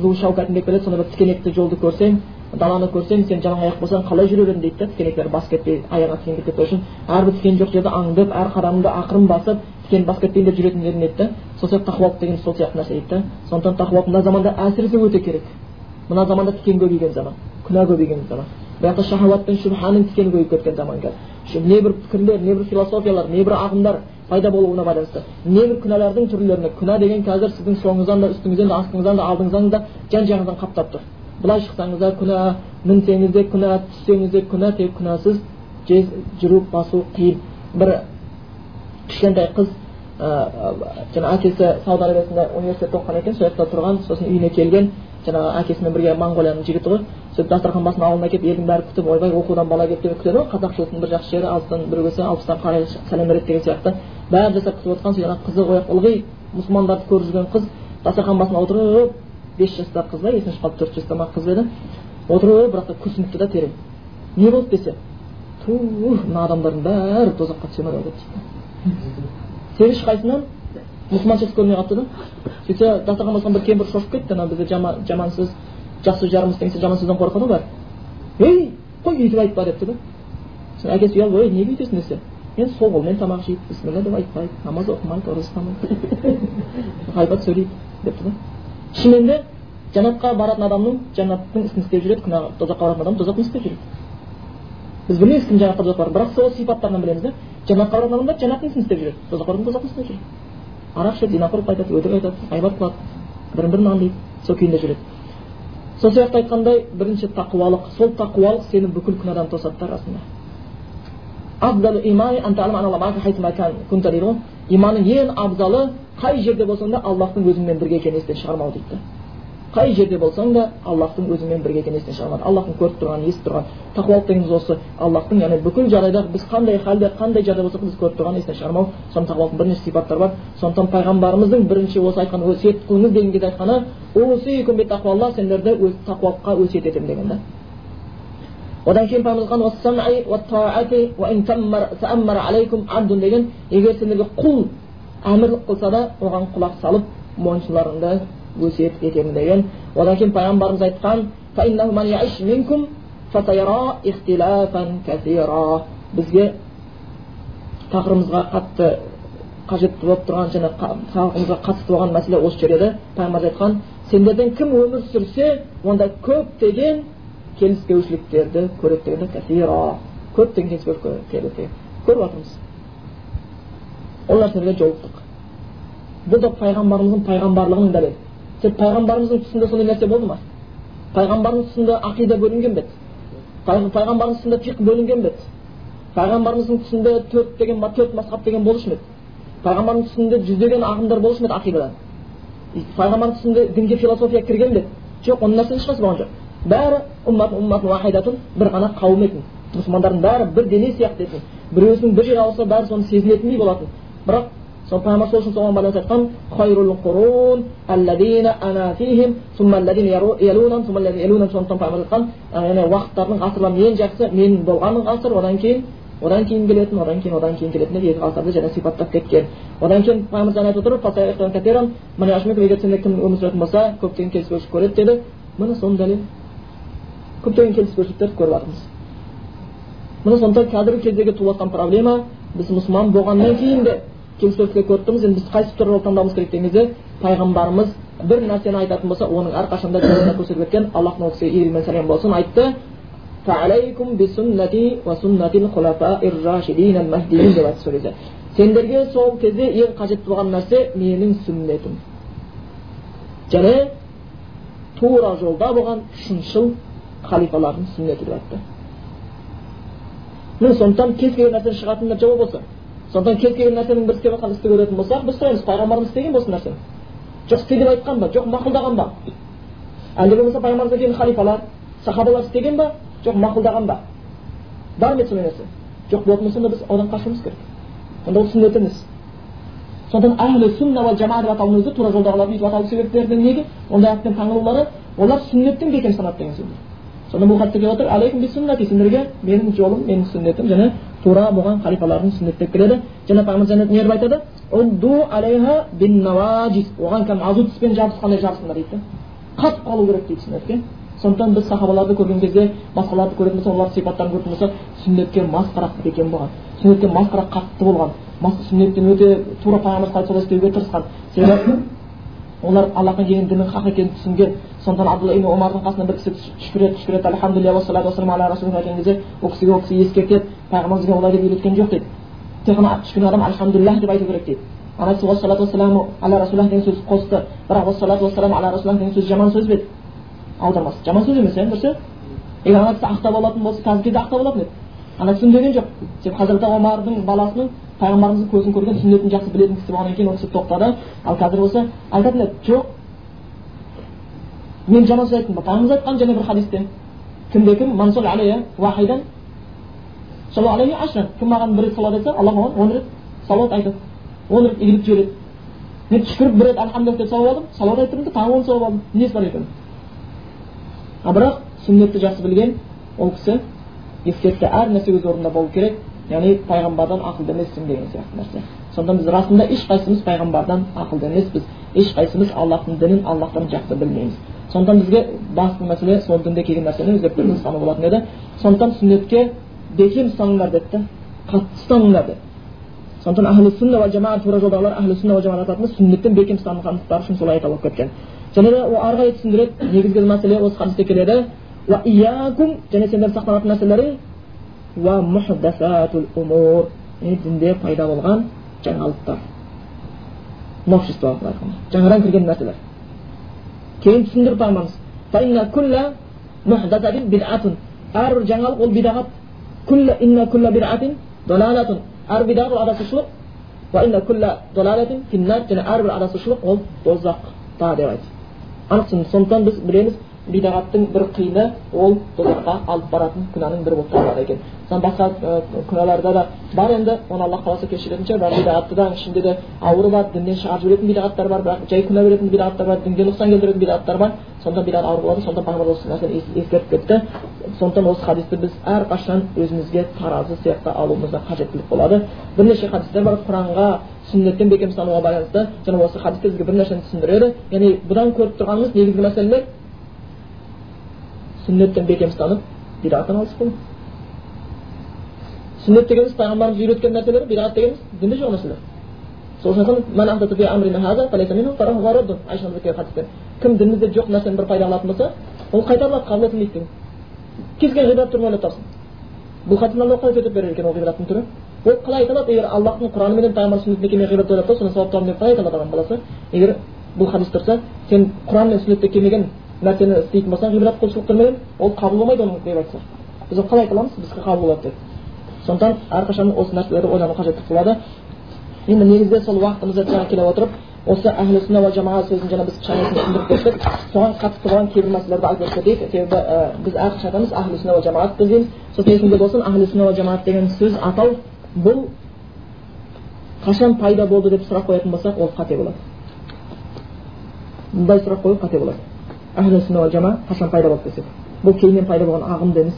зу шаукатын деп келеді сондай бір тікенекті жолды көрсең даланы көрсең сен жалаң аяқ болсаң қалай жүрер едің дейді да тікенектер бас кетпей аяғыңа тікен кетпей үшін әрбір тікен жоқ жерді аңдып әр қадамыңды ақырын басып тікен бас кетпейін деп жүретін едім дейді да сол сияқты тақуалық деген сол сияқты нәрсе дейді да сондықтан тақуалық мына заманда әсіресе өте керек мына заманда тікен көбейген заман күнә көбейген заман бұяқта шахауат пен шүбханың тікені көбейіп кеткен заман қазір небір пікірлер небір философиялар небір ағымдар пайда болуына байланысты небір күнәлардың түрлеріне күнә деген қазір сіздің соңыңыздан да үстіңізден де астыңыздан да алдыңыздан да жан жағыңыздан қаптап тұр былай шықсаңыз да күнә мінсеңіз де күнә түссеңіз де күнә тек күнәсіз жүру басу қиын. Бір кішкентай қыз жаңағы әкесі сауд арабиясында университетте оқыған екен сол жақта тұрған сосын үйіне келген. Жаңағы әкесімен бірге моңғолияның жігіті ғой. Сөйтіп дастархан басына ауылына келіп елдің бәрі күтіп ойбай оқудан бала келді деп күтеді ғой. Қазақшылықтың бір жақсы жері алыстан біреу келсе алпыстан қарай сәлем береді деген сияқты. Бәрі жасап күтіп сол жаңағы қызы ғой ылғи мұсылмандарды көріп жүрген қыз дастархан басына отырып бес жастағы қыз ба есімнен шығып қалды төрт жаста ма қыз еді отырып бірақ та күрсініпті да терең. Не болды десе ту мына адамдардың бәрі тозаққа түсе ма деп сен ешқайсысынан мұсылманшылық көрмей қалыпты да. Сөйтсе дастархан басқан бір кемпір шошып кетті анау бізде жаман сөз жақсы жарымыз деген жаман сөзден қорқады ғой бәрі. Ей қой бүйтіп айтпа депті да. Сосын әкесі ұялып ей неге бүйтесің десе енді сол қолмен тамақ жейді бісміллә деп айтпайды. Намаз оқымайды ораза ұстамайды ғайбат сөйлейді депті да. Шынымен де жәннатқа баратын адамның жәннаттың ісін істеп жүреді күнә тозаққа баратын адам тозақтың істеп жүреді. Біз білмейміз кім жәннатқа тозаққа барады бірақ сол сипаттарынан білеміз да жәннатқа баратын адамдар жәннаттың ісін істеп жүреді тозаққа баратын тозақтың істеп жүреді. Арақ ішеді зинақорлық айтады өтірік айтады ғайбат қылады бірін бірін аңдиды сол күйінде жүреді. Сол сияқты айтқандай бірінші тақуалық сол тақуалық сені бүкіл күнәдан тосады да расында. Иманның ең абзалы қай жерде болсаң да аллахтың өзіңмен бірге екенін естен шығармау дейді қай жерде болсаң да аллахтың өзіңмен бірге екенін естен шығармады аллахтың көріп тұрған естіп тұрған тақуалық дегеніміз осы аллахтың яғни бүкіл жағдайда біз қандай халде қандай жағдай болсақ біз көріп тұрғанын естен шығармау соны тақуалықтың бірнеше сипаттары бар сондықтан пайғамбарымыздың бірінші осы айтқан өсиет қылыңыз деген кезде айтқаны сендерді өз тақуалыққа өсиет етемін деген да одан кейін пайғамбарымыз деген егер сендерге құл әмірлік қылса да оған құлақ салып мойынсұнарыңды өсиет етемін деген. Одан кейін пайғамбарымыз айтқан бізге тақырыбымызға қатты қажетті болып тұрған және халқымызға қатысты болған мәселе осы жер еді. Пайғамбар айтқан сендерден кім өмір сүрсе онда көптеген келіспеушіліктерді көреді кәсира көптеген келіспеушілік көреді көріп жатырмыз ол нәрселерге жолықтық бұл да пайғамбарымыздың пайғамбарлығының дәлелі тек пайғамбарымыздың тұсында сондай нәрсе болды ма пайғамбарымыз тұсында ақида бөлінген бе еді пайғамбарымыз тұсында фиқ бөлінген бе еді пайғамбарымыздың тұсында төрт деген төрт мазхаб деген болушы ма еді пайғамбарымыз тұсында жүздеген ағымдар болушы ма еді ақидадан пайғамбардың тұсында дінге философия кірген бе еді жоқ оның нәрсенің ешқайсысы болған жоқ бәрі уммат уммат уахидатун бір ғана қауым етін мұсылмандардың бәрі бір дене сияқты етін біреуісінің бір жері ауырса бәрі соны сезінетіндей болатын. Бірақ сол пайғамбар сол үшін соған байланысты айтқан хайрул уақыттардың ғасырлардың ең жақсы менің болған ғасыр одан кейін одан кейін келетін одан кейін одан кейін келетін деп екі ғасырды және сипаттап кеткен. Одан кейін пайғамбар жаңа айтып отыр егер кім өмір сүретін болса көптеген келіспеушілік көреді деді. Міне соның дәлелі. Көптеген келіспеушіліктерді көріп жатырмыз міне сондықтан қазіргі кездегі туып жатқан проблема біз мұсылман болғаннан кейін де келіспеушілікке көріп тұрмыз енді біз қайсы туралы таңдауымыз керек деген кезде пайғамбарымыз бір нәрсені айтатын болса оның әрқашанда көрсетіп кеткен аллахтың ол кісіге мен сәлем болсын айтты сендерге сол кезде ең қажет болған нәрсе менің сүннетім. Және тура жолда болған шыншыл халифалардың сүннеті деп айтты міне сондықтан кез келген нәрседен шығатын жауап осы сондықтан кез келген нәрсенің бір істеп жатқан істі көретін болсақ біз сұраймыз пайғамбарымыз істеген осы нәрсені жоқ істе деп айтқан ба жоқ мақұлдаған ба әлде болмаса пайғамбарымыздан кейін халифалар сахабалар істеген ба жоқ мақұлдаған ба бар ма еді сондай нәрсе жоқ болатын болса онда біз одан қашуымыз керек онда ол сүннет емес сондықтан сүнна уа жамаа деп аталуының өзі тура жолдағылар бүйтіп аталу себептерінің неге ондай атпен таңылулары олар сүннеттің бекем санады деген сөз сонда бұл хатта келіп отыр алейкум би сүннати сендерге менің жолым менің сүннетім және тура болған халифалардың сүннеттеп келеді және пайғамбар не деп айтады оған кәдімгі азу тіспен жабысқандай жабысыңдар дейді қатып қалу керек дейді сүннетке сондықтан біз сахабаларды көрген кезде басқаларды көретін болсақ олардың сипаттарын көретін болсақ сүннетке масқара бекем болған сүннетке масқара қатты болған сүннеттен өте тура пайғамбар қалай солай істеуге тырысқан себебі олар аллахтан келген діннің хақ екенін түсінген сондықтан абдулла ибн омардың қасына бір кісі түшкіреді түшкіреді альхамдулилля уассалату расулина айтқан кезде ол кісіге ол кісі ескертеді пайғамбар бізге олай деп үйреткен жоқ дейді тек қана түшкірген адам альхамдулиллах деп айту керек дейді ана кісі уассалату вассаламу аля расулах деген сөз қосты бірақ уассалату вассалам аля расулах деген сөз жаман сөз бе еді аудармасы жаман сөз емес иә дұрыс егер ана кісі ақтап алатын болса қазіргі кезде ақтап алатын еді ана кісі үндеген жоқ. Себебі хазіреті омардың баласының пайғамбарымыздың көзін көрген сүннетін жақсы білетін кісі болғаннан кейін ол кісі тоқтады. Ал қазір болса айтатын еді жоқ. Мен жаман сөз айттым ба? Пайғамбарымыз айтқан және бір хадисте. Кімде кім? Кім маған бір рет салат айтса алла маған он рет салауат айтады. Он рет игілік жібереді. Мен түшкіріп бір рет альхамдулилlah деп сауап алдым. Салауат айттым да тағы он сауап алдым. Несі бар екен а бірақ сүннетті жақсы білген ол кісі ескертті әр нәрсе өз орнында болу керек. Яғни пайғамбардан ақылды емессің деген сияқты нәрсе. Сондықтан біз расында ешқайсымыз пайғамбардан ақылды емеспіз. Ешқайсымыз аллахтың дінін аллахтан жақсы білмейміз. Сондықтан бізге басты мәселе сол дінде келген нәрсені өздеріңіз ұстану болатын еді. Сондықтан сүннетке бекем ұстаныңдар деді да қатты ұстаныңдар деді. Сондықтан әхлі сүнна уа жамаа тура жолдағылар әхлі сүнна уа жамаат сүннеттен бекем ұстанғандықтары үшін солай айтылып кеткен. Және де ол ары қарай түсіндіреді. Негізгі мәселе осы хадисте келеді. Және сендердің сақтанатын нәрселерің умур дінде пайда болған жаңалықтар новшество жаңадан кірген нәрселер кейін түсіндіріп пайғамбарымыз әрбір жаңалық ол бидағат әр бидағат ол адасушылық және әрбір адасушылық ол тозақта деп айтты анық сондықтан біз білеміз бидағаттың бір қиыны ол тозаққа алып баратын күнәнің бірі болып табылады екен. Басқа күнәларда да бар енді. Оны алла қаласа кешіретін шығар бірақ бидағатты да ішінде де ауыры бар діннен шығарып жіберетін бидағаттар бар бірақ жай күнә беретін бидағаттар бар дінге нұқсан келтіретін бидағаттар бар. Сонда бидағат ауыр болады сонда пайғамбар осы нәрсені ескертіп кетті. Сондықтан осы хадисті біз әрқашан өзімізге таразы сияқты алуымызда қажеттілік болады. Бірнеше хадистер бар. Құранға сүннеттен бекем ұстануға байланысты. Және осы хадисте бізге бір нәрсені түсіндіреді. Яғни бұдан көріп тұрғанымыз негізгі мәселелер сүннеттен бекем ұстанып бидағаттан алыс болу сүннет дегеніміз пайғамбарымыз үйреткен нәрселер бидағат дегеніміз дінде жоқ нәрселер сол үшін кім дінімізде жоқ нәрсені бір пайда қылатын болса ол қайтарылады қабыл етілмейді деген кез келген ғибадат түрін ойлап тапсын бұл хадистен алла қалай төтеп берер екен ол ғибадаттың түрі ол қалай айта алады егер аллахтың құраны менен пайғамбар сүннетіне келмей ғибадат ойлап та соны сауап табамын деп қалай айта алады адам баласы егер бұл хадис тұрса сен құран мен сүннетте келмеген нәрсені істейтін болсаң ғибрат құлшылықтармен ол қабыл болмайды оның деп айтса біз оны қалай айта аламыз бізге қабыл болады деп. Сондықтан әрқашан осы нәрселерді ойлану қажеттік болады. Енді негізгі сол уақытымызда жаңа келе отырып осы әхлі сүнна уа жамаа сөзін жаңа біз кішкене түсіндіріп кеттік соған қатысты болған кейбір мәселелерді айтып кетейік себебі біз әрқашан айтамыз әхлі сүнна уа жамаат дейміз сосын есіңде болсын әхлі сүнна уа жамаат деген сөз атау бұл қашан пайда болды деп сұрақ қоятын болсақ ол қате болады. Мындай сұрақ қою қате болады. Әхлі жама қашан пайда болды десек бұл кейіннен пайда болған ағым емес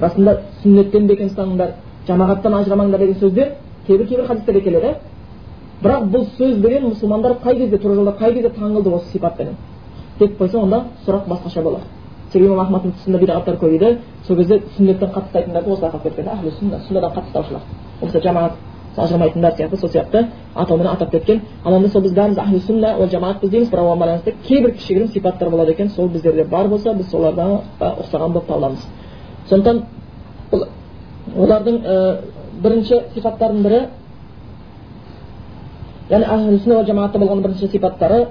расында сүннеттен бекен ұстаңдар жамағаттан ажырамаңдар деген сөздер кейбір кейбір хадистерде келеді бірақ бұл сөзбенен мұсылмандар қай кезде тура жолда қай кезде таңылды осы сипатпенен деп қойса онда сұрақ басқаша болады себебі имам ахмадтың тұсында бидағаттар көбейді сол кезде сүннеттен қатты ұстайтындарды осылай қалып кеткен әхлі сүнна сүннадан қатты ұстаушылар болмаса жамағат ажырамайтындар сияқты сол сияқты атаумен атап кеткен. Ал онда сол біз бәріміз әхлі сүнна ол жамаатпыз дейміз. Бірақ оған байланысты кейбір кішігірім сипаттар болады екен. Сол біздерде бар болса біз солардан ұқсаған болып табыламыз. Сондықтан олардың бірінші сипаттарының бірі яғни әхлі сүнна жамаатта болған бірінші сипаттары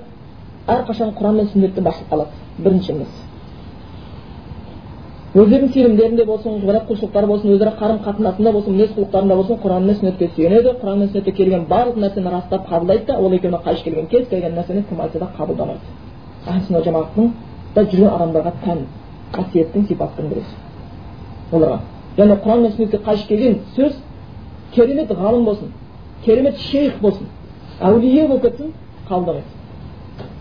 әрқашан құран мен сүннетті басып қалады. Біріншіміз. Өздерінің сенімдерінде болсын ғибадат құлшылықтары болсын өзара қарым қатынасында болсын мінез құлықтарында болсын құран мен сүннетке сүйенеді құран мен сүннетте келген барлық нәрсені растап қабылдайды да ол екеуіне қайшы келген кез келген нәрсені кім айтса да қабылдамайды да жүрген адамдарға тән қасиеттің сипаттың бірі оларға яғни құран мен сүннетке қайшы келген сөз керемет ғалым болсын керемет шейх болсын әулие болып кетсін қабылдамайды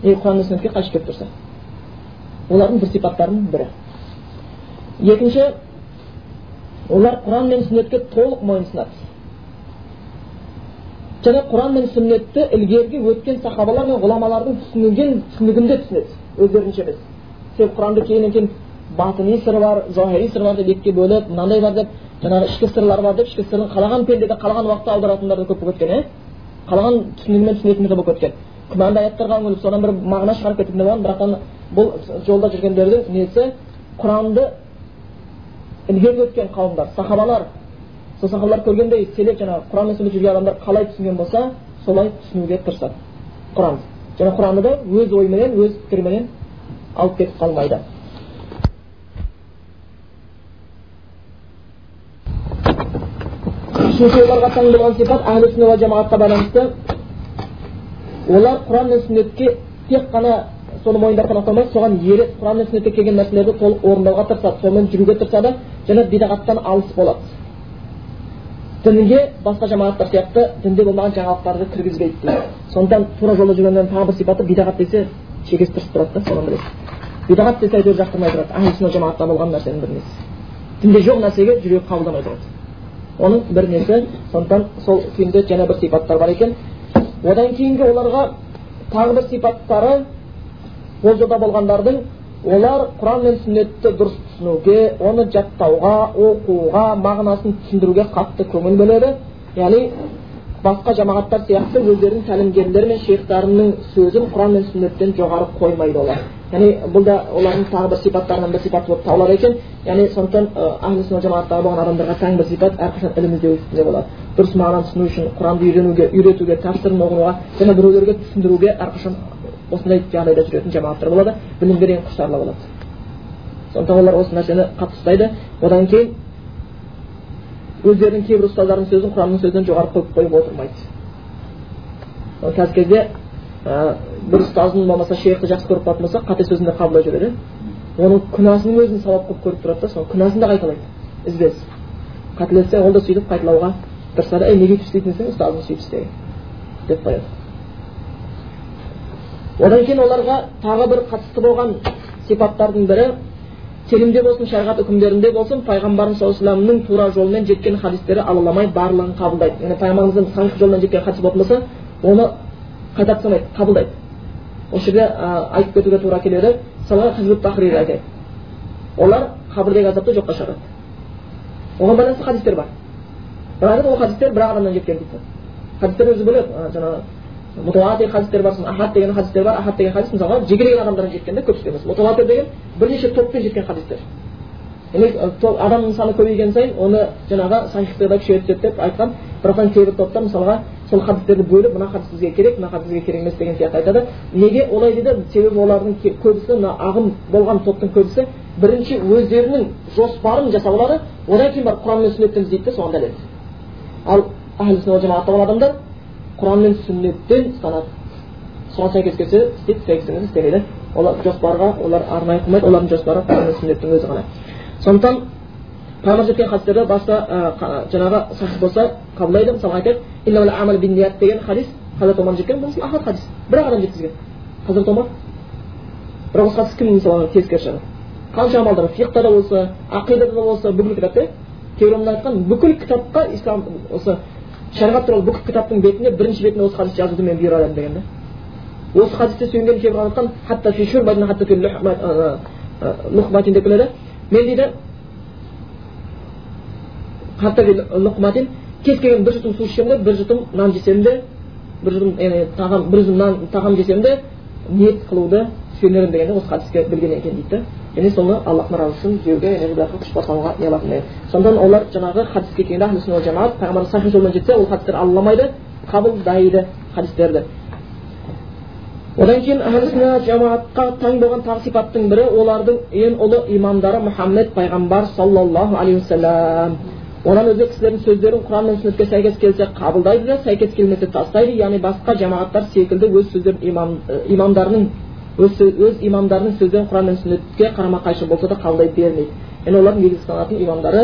егер құран мен сүннетке қайшы келіп тұрса олардың бір сипаттарының бірі екінші олар құран мен сүннетке толық мойынсынады. Және құран мен сүннетті ілгергі өткен сахабалар мен ғұламалардың түсінген түсінігінде түсінеді өздерінше емес себебі құранды кейіннен кейін батыни сыры бар зохири сыры бар деп екіге бөліп мынандай бар деп жаңағы ішкі сырлар бар деп ішкі сырын қалаған пендеде қалаған уақытта аударатындар да көп болып кеткен иә қалаған түсінігімен түсінетіндер болып кеткен күмәнді аяттарға үңіліп содан бір мағына шығарып кететіндер болған? Бірақ бұл жолда жүргендердің несі? Құранды ілгергі өткен қауымдар сахабалар сол сахабалар көргендей селек жаңағы құран сүннет жүрген адамдар қалай түсінген болса солай түсінуге тырысады. Құран. Және құранды да өз ойменен өз пікіріменен алып кетіп қалмайды. Сипат байланысты олар құран мен сүннетке тек қана соны мойындап қана қоймай соған еріп құран мен сүннетте келген нәрселерді толық орындауға тырысады сонымен жүруге тырысады және бидағаттан алыс болады. Дінге басқа жамағаттар сияқты дінде болмаған жаңалықтарды кіргізбейді. Сондықтан тура жолда жүргендердің тағы бір сипаты бидағат десе шекесі тырысып тұрады да содан білесіз бидағат десе әйтеуір жақтырмай тұрады. Әхлі сүнна жамағатта болған нәрсенің бір несі дінде жоқ нәрсеге жүрегі қабылдамай тұрады. Оның бір несі сондықтан сол күйінде және бір сипаттар бар екен. Одан кейінгі оларға тағы бір сипаттары ол жолда болғандардың олар құран мен сүннетті дұрыс түсінуге оны жаттауға оқуға мағынасын түсіндіруге қатты көңіл бөледі. Яғни басқа жамағаттар сияқты өздерінің тәлімгерлері мен шейхтарының сөзін құран мен сүннеттен жоғары қоймайды олар. Яғни бұл да олардың тағы бір сипаттарынан бір сипат болып табылады екен. Яғни сондықтан әхлі сүнна жамағаттағы болған адамдарға тән бір сипат әрқашан ілім іздеу үстінде болады. Дұрыс мағынаны түсіну үшін құранды үйренуге үйретуге тәпсірін оқуға және біреулерге түсіндіруге әрқашан осындай жағдайда жүретін жамағаттар болады білімге деген құштарлы болады. Сондықтан олар осы нәрсені қатты ұстайды. Одан кейін өздерінің кейбір ұстаздарының сөзін құранның сөзінен жоғары қойып қойып отырмайды. Қазіргі кезде ә, бір ұстазын болмаса шейхті жақсы көріп қалатын болса қате сөзін де қабылдап жібереді. Оның күнәсінің өзін сауап қылып көріп тұрады да соның күнәсін де қайталайды. Ізбес. Қателессе ол да сөйтіп қайталауға тырысады. Ей неге өйтіп істейтін ұстазың сөйтіп істе деп қояды. Одан кейін оларға тағы бір қатысты болған сипаттардың бірі телімде болсын шариғат үкімдерінде болсын пайғамбарымыз саллаллаху алейhi тура жолмен жеткен хадистері алаламай барлығын қабылдайды яғни пайғамбарымыздың сахих жолмен жеткен хадис болатын болса оны қайта тастамайды қабылдайды. Осы жерде айтып кетуге тура келеді. Айтайық олар қабірдегі азапты жоққа шығарады. Оған байланысты хадистер бар. Бірақ ол хадистер бір адамнан жеткен дейді. Хадистер өзі бөледі жаңағы мутуатир хадистер бар ахат деген хадистер бар ахат деген хадис мысалға жекелеген адамдардан жеткен да көпшілік емес деген бірнеше топпен жеткен хадистер демек адамның саны көбейген сайын оны жаңағы сахихты да күшейе түседі деп айтқан бірақтан кейбір топтар мысалға сол хадистерді бөліп мына хадис бізге керек мына хадис бізге керек емес деген сияқты айтады неге олай дейді себебі олардың көбісі мына ағым болған топтың көбісі бірінші өздерінің жоспарын жасап алады одан кейін барып құран мен сүннеттен іздейді да соған дәлел ал болған адамдар құран мен сүннеттен ұстанады соған сәйкес келсе істейді сәйкес келмесе істемейді олар жоспарға олар арнайы қылмайды олардың жоспары құран мен сүннеттің өзі ғана сондықтан пайғамбар жеткен хадистерді баста жаңағы сахих болса қабылдайды мысалға айтайық деген хадис хазірет омар жеткен бұл ахат хадис бір ақ адам жеткізген хазірет омар бірақ осы хадис кім мысалы тескері шығады қанша амалдар фиқта да болса ақидада да болса бүкіл кітапта кейбір айтқан бүкіл кітапқа ислам осы шариғат туралы бүкіл кітаптың бетінде бірінші бетінде осы хадис жазуды мен бұйырамын дегенде осы хадисте сүйенген кейбір хатта деп келеді. Мен дейді лұқматин кез келген бір жұтым су ішсем де бір жұтым нан жесем де бір жұтым тағам бір жұтым нан тағам жесем де ниет қылуды сүйенемін дегенде осы хадиске білген екен дейді. да яғни соны аллахтың разы үшін жеуге яғни күш қосалуға не қылатын сондықтан олар жаңағы хадиске келгенде ахлі жамаат пайғамбар сахи жолмен жетсе ол хадистер алламайды қабылдайды хадистерді. Одан кейін әхлі жамаатқа таң болған тағы сипаттың бірі олардың ең ұлы имамдары мұхаммед пайғамбар саллаллаху алейхи уассалам одан өзге кісілердің сөздерін құран мен сүннетке сәйкес келсе қабылдайды да сәйкес келмесе тастайды. Яғни басқа жамағаттар секілді өз сөздерін имам, имамдарының өз, өз имамдарының сөздерін құран мен сүннетке қарама қайшы болса да қабылдай бермейді. Яғни олардың негізгі ұстанатын имамдары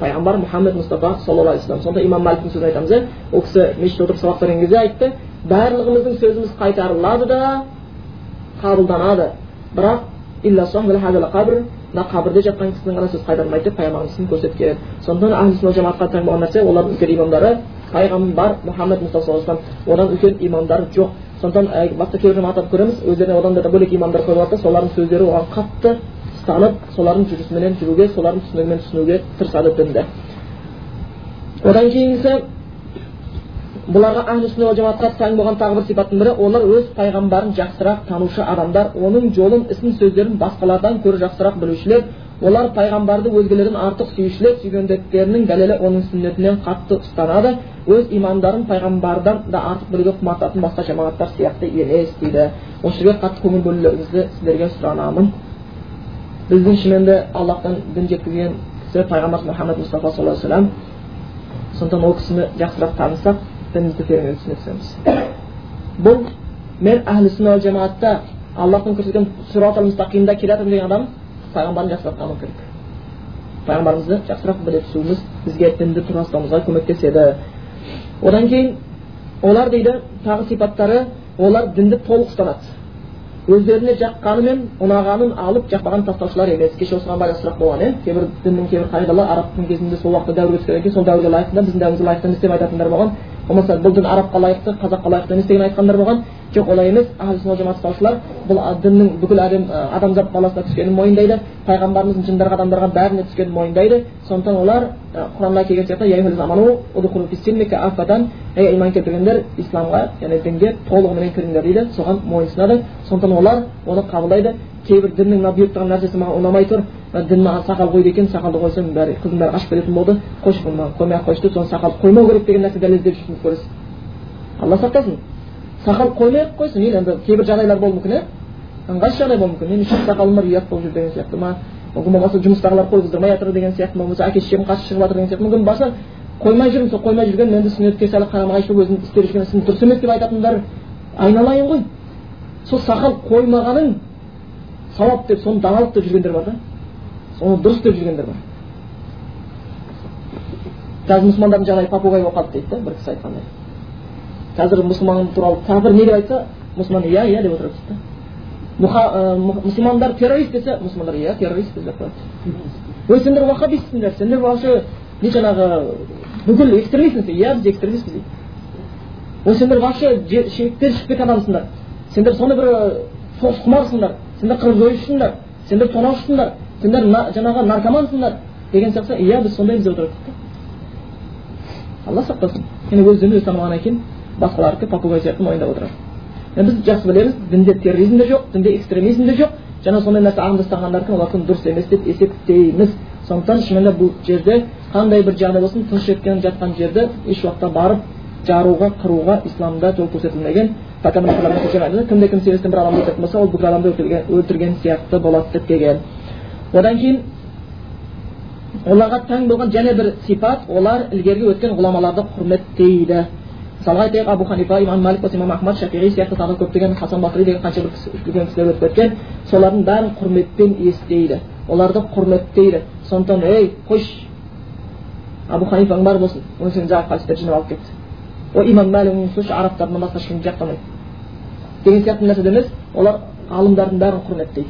пайғамбар мұхаммед мұстафа саллаллаху вассалам сонда имам мәліктің сөзін айтамыз иә ол кісі мешітте отырып сабақ берген кезде айтты. Барлығымыздың сөзіміз қайтарылады да қабылданады. Бірақ мына қабірде жатқан кісінің ғана сөз қайтарылмайды деп пайғамбарымыз көрсеткен сондықтан ахли жамаатқа таң болған нәрсе олардың үлкен имамдары пайғамбар мұхаммед мұстафа саллаллаху одан үлкен имамдар жоқ. Сондықтан басқа кейбір жамааттарды көреміз. Өздеріне одан да бөлек имамдар қойып алады солардың сөздері оған қатты ұстанып солардың жүрісіменен жүруге солардың түсінігімен түсінуге тырысады дінді. Одан кейінгісі бұларға әхлі сүнна жамаатқа тән болған тағы бір сипаттың бірі олар өз пайғамбарын жақсырақ танушы адамдар. Оның жолын ісін сөздерін басқалардан гөрі жақсырақ білушілер олар пайғамбарды өзгелерден артық сүйушілер сүйгендіктерінің дәлелі оның сүннетінен қатты ұстанады. Өз имандарын пайғамбардан да артық білуге құмартатын басқа жамағаттар сияқты емес дейді. Осы жерге қатты көңіл бөлулеріңізді сіздерге сұранамын. Біздің шынымен де аллахтан дін жеткізген кісі пайғамбар мұхаммад мұстафа саллаллаху алейhi вассалам сондықтан ол кісіні жақсырақ танысақ дінімізді тереңірек түсінсеңіз бұл мен әхлі сүнна жамаатта аллахтың көрсеткен сұрат мұстақимда келе жатырмын деген адам пайғамбарын жақсырақ тану керек пайғамбарымызды жақсырақ біле түсуіміз бізге дінді тура ұстауымызға көмектеседі одан кейін олар дейді тағы сипаттары олар дінді толық ұстанады өздеріне жаққанымен ұнағанын алып жақпағанын тастаушылар емес кеше осыған байланысты сұрақ болған иә кейбір діннің кейбір қағидалары арабтың кезінде сол уақытта дәуірге түскеннен кейін сол дәуірге лайықты біздің дәуірімізге лайықты емес деп айтатындар болған болмаса бұл дін арабқа лайықты қазаққа лайықты емес деген айтқандар болған. Жоқ олай емес жамаат ұстаушылар бұл діннің бүкіл әлем адамзат баласына түскенін мойындайды. Пайғамбарымыздың жындарға адамдарға бәріне түскенін мойындайды. Сондықтан олар құранда келген сияқты ей иман келтіргендер исламға яғни дінге толығыменен кіріңдер дейді. Соған мойынсынады. Сондықтан олар оны қабылдайды. Кейбір діннің мына бұйырып тұрған нәрсесі маған ұнамай тұр дін маған сақал қойды екен сақалды қойсам бәрі қыздың бәрі қашып кететін болды қойшы маған қоймай ақ қойшы деп соны сақалды қоймау керек деген нәрсе дәлелдеп жүрсін көресіз алла сақтасын. Сақал қоймай ақ қойсын или енді кейбір жағдайлар болуы мүмкін иә ыңғайсыз жағдай болуы мүмкін? Менің үш сақалым бар ұят болып жүр деген сияқты ма? Мүмкін болмаса жұмыстағылар қойғыздырмай жатыр деген сияқты болмаса әке шешем қарсы шығып жатыр деген сияқты мүмкін болса қоймай жүрмін сол қоймай жүрген менде сүннетке сәл қарама қайшы өзім істеп жүрген ісім дұрыс емес деп айтатындар айналайын ғой. Сол сақал қоймағаның сауап деп соны даналық деп жүргендер бар да. Соны дұрыс деп жүргендер бар. Қазір мұсылмандардың жағдайы попугай болып қалды дейді да бір кісі айтқандай. Қазір мұсылман туралы бір не деп айтса мұсылман иә иә деп отырады дейді да. Мұсылмандар террорист десе мұсылмандар иә террорист деп жатады. Ой сендер уахабистсіңдер сендер вообще не жаңағы бүкіл экстремистсіңдер иә біз экстремистпіз дейді. Ой сендер вообще шектен шығып кеткен адамсыңдар. Сендер сондай бір соғыс құмарсыңдар. Сендер қырып жоюшысыңдар сендер тонаушысыңдар сендер жаңағы наркомансыңдар деген сияқты иә біз сондаймыз деп отырады алла сақтасын. Яғни өз дінін өзі танымағаннан кейін басқалардікі попугай сияқты мойындап отырады біз жақсы білеміз дінде терроризм де жоқ дінде экстремизм де жоқ. Жаңа сондай нәрсе ағымды ұстанғандардікі олардікі дұрыс емес деп есептейміз. Сондықтан шынымен бұл жерде қандай бір жағдай болсын тыныш жеткен жатқан жерді еш уақытта барып жаруға қыруға исламда жол көрсетілмеген кімде кім себептен бір адамды өлтіретін болса ол бүкіл адамды өлтірген сияқты болады деп келген одан кейін оларға тән болған және бір сипат олар ілгергі өткен ғұламаларды құрметтейді мысалға айтайық абу ханифа имам малик болса имам ахмад шафиғи сияқты тағы көптеген хасан басри деген қанша бір үлкен кісілер өтіп кеткен солардың бәрін құрметпен естиді оларды құрметтейді сондықтан ей қойшы абу ханифаң бар болсын оны сен жаңағы жинап алып кетті ой имам мәлик слушай арабтардан басқа ешкімді жақтамайды деген сияқты нәрседе емес олар ғалымдардың бәрін құрметтейді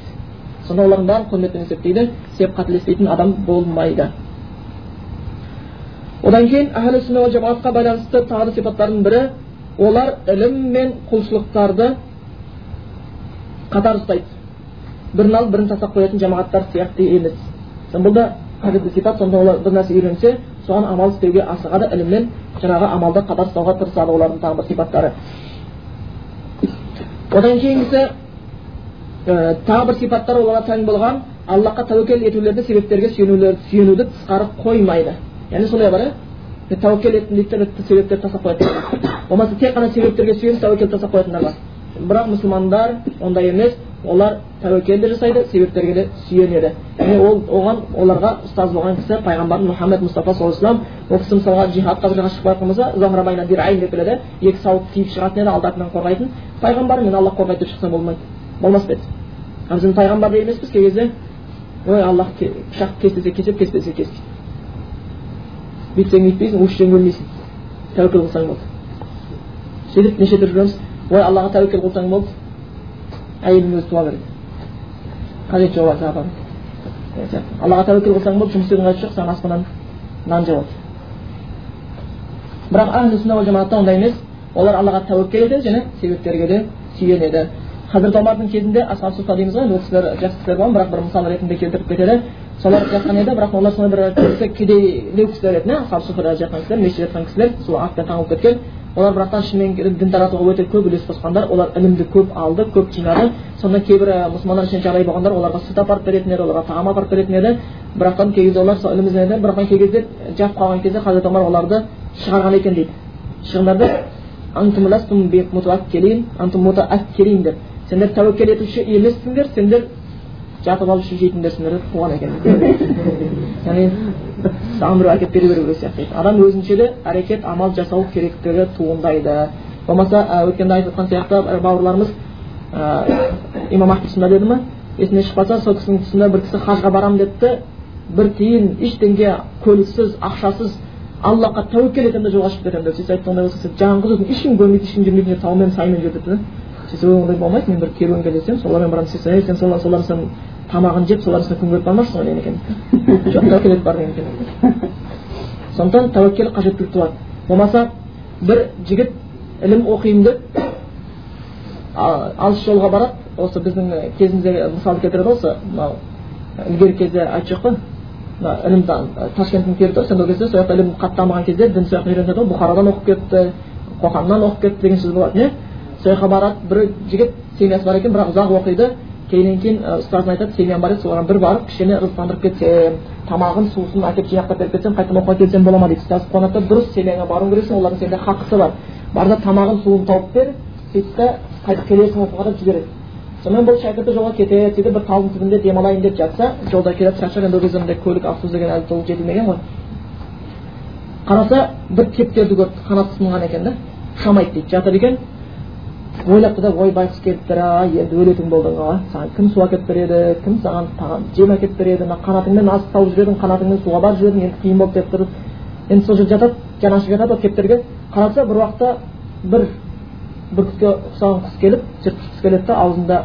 сонда олардың бәрін құрметпен есептейді себеп қателеспейтін адам болмайды одан кейін әхлі сүнна жамаатқа байланысты тағы да сипаттардың бірі олар ілім мен құлшылықтарды қатар ұстайды бірін алып бірін тастап қоятын жамағаттар сияқты емес бұл да қажетті сипат сонда олар бір нәрсе үйренсе соған амал істеуге асығады іліммен жаңағы амалды қатар ұстауға тырысады олардың тағы бір сипаттары. Одан кейінгісі ә, тағы бір сипаттар оларға тән болған аллахқа тәуекел етулерді себептерге сүйенуді тысқары қоймайды. Яғни сондай бар иә тәуекел еттім дейді да себептерді тастап қоятындар болмаса тек қана себептерге сүйеніп тәуекел тастап қоятындар бар. Бірақ мұсылмандар ондай емес. Олар тәуекел де жасайды себептерге де сүйенеді яғни ол оған оларға ұстаз болған кісі пайғамбар мұхаммед мұстафа саллаллаху алейhi ол кісі мысалға жихадқа бір жаққа шығып бара жатқан болса екі сауыт киіп шығатын еді алды қорғайтын пайғамбар мен аллах қорғайды деп шықса болмайды болмас па еді ал біз пайғамбар емеспіз кей кезде ой аллах пышақ кес десе кеседі кес десе кес дейді бүйтсең бүйтпейсің ушсең өлмейсің тәуекел қылсаң болды сөйтіп неше түрлі жүреміз ой аллаға тәуекел қылсаң болды әйелің өзі туа береді қажеті жоқ оған аллаға тәуекел қылсаң болды жұмыс істеудің қажеті жоқ саған аспаннан нан жауады бірақ әхлі сүнна жамаатта ондай емес олар аллаға тәуекел етеді және себептерге де сүйенеді хазірет омардың кезінде асхаб суфа дейміз ғой ол кісілер жақсы кісілер болған бірақ бір мысал ретінде келтіріп кетеді солар жатқан еді бірақ олар сондай бір кедейлеу кісілер еді асхаб суфада жатқан кісілер мешітте жатқан кісілер сол атпен таңылып кеткен олар бірақтан шынымен дін таратуға өте көп үлес қосқандар олар ілімді көп алды көп жинады. Сонда кейбір мұсылмандар ішінде жағдай болғандар оларға сүт апарып беретін еді оларға тағам апарып беретін еді. Бірақтан кей кезде олар сол ілім ізденеді бірақтан кей кезде жап қалған кезде хазірет омар оларды шығарған екен дейді. Шығыңдар деп. Сендер тәуекел етуші емессіңдер сендер жатып алып жейтіндерсіңдер деп қуған екен яғни саған біреу әкеліп бере беру керек сияқты адам өзінше де әрекет амал жасау керектігі туындайды болмаса өткенде айтып жатқан сияқты бауырларымыз имам ахмад тұсында деді ма есіне шықпаса сол кісінің тұсында бір кісі хажға барамын деді бір тиын ештеңе көліксіз ақшасыз аллахқа тәуекел етемін да жолға шығып кетемін деп сөйтсе айтты ондай болса сен жаңағы өзің ешкім көрмейді ешкім жүрмейтін таумен саймен жүр депті сөйтсе ондай болмайды мен бір керуенге ілесемін солармен барамын десе ей сен солар солардың сен тамағын жеп солардың үстіне күн көріп бармақшысың ғой деген екен жоқ тәуекел бар деген екен сондықтан тәуекел қажеттілік туады болмаса бір жігіт ілім оқимын деп алыс жолға барады осы біздің кезімізде мысалды келтіреді осы мынау ілгергі кезде айтып қой ілім ташкенттің перді сол кезде сол жақта ілім қатты дамыған кезде дін сол жақта үйренеді ғой бұхарадан оқып кетті қоқаннан оқып кетті деген сөз болады иә сол жаққа барады бір жігіт семьясы бар екен бірақ ұзақ оқиды кейіннен кейін ұстазына айтады семьям бар еді соған бір барып кішкене рызықтандырып кетсем тамағын сусын әкеліп жинақтап беріп кетсем қайтадан оқуға келсем бола ма дейді ұстаз қуанады да дұрыс семьяңа баруың керексің олардың сенде хақысы бар бар да тамағын суын тауып бер сөйтіп та қайтып келесің оқуға деп жібереді сонымен бұл шәкірті жолға кетеді сөйтіп бір талдың түбінде демалайын деп жатса жолда келеді шаршап енді ол кезде ондай көлік автобус деген әлі толық жетілмеген ғой қараса бір кептерді көрді қанаты сынған екен да ұшамайды дейді жатыр екен ойлапты да ой байқұс келіптір ай енді өлетін болдың ғой саған кім су әкеліп береді кім саған жем әкеліп береді мына қанатыңмен азық тауып жібердің қанатыңмен суға барып жібердің енді қиын болып кетіп тұр енді сол жерде жатады жанашып жатады ол кептерге қараса бір уақытта бір бүркітке ұқсаған құс келіп жыртқыш құс келеді да аузында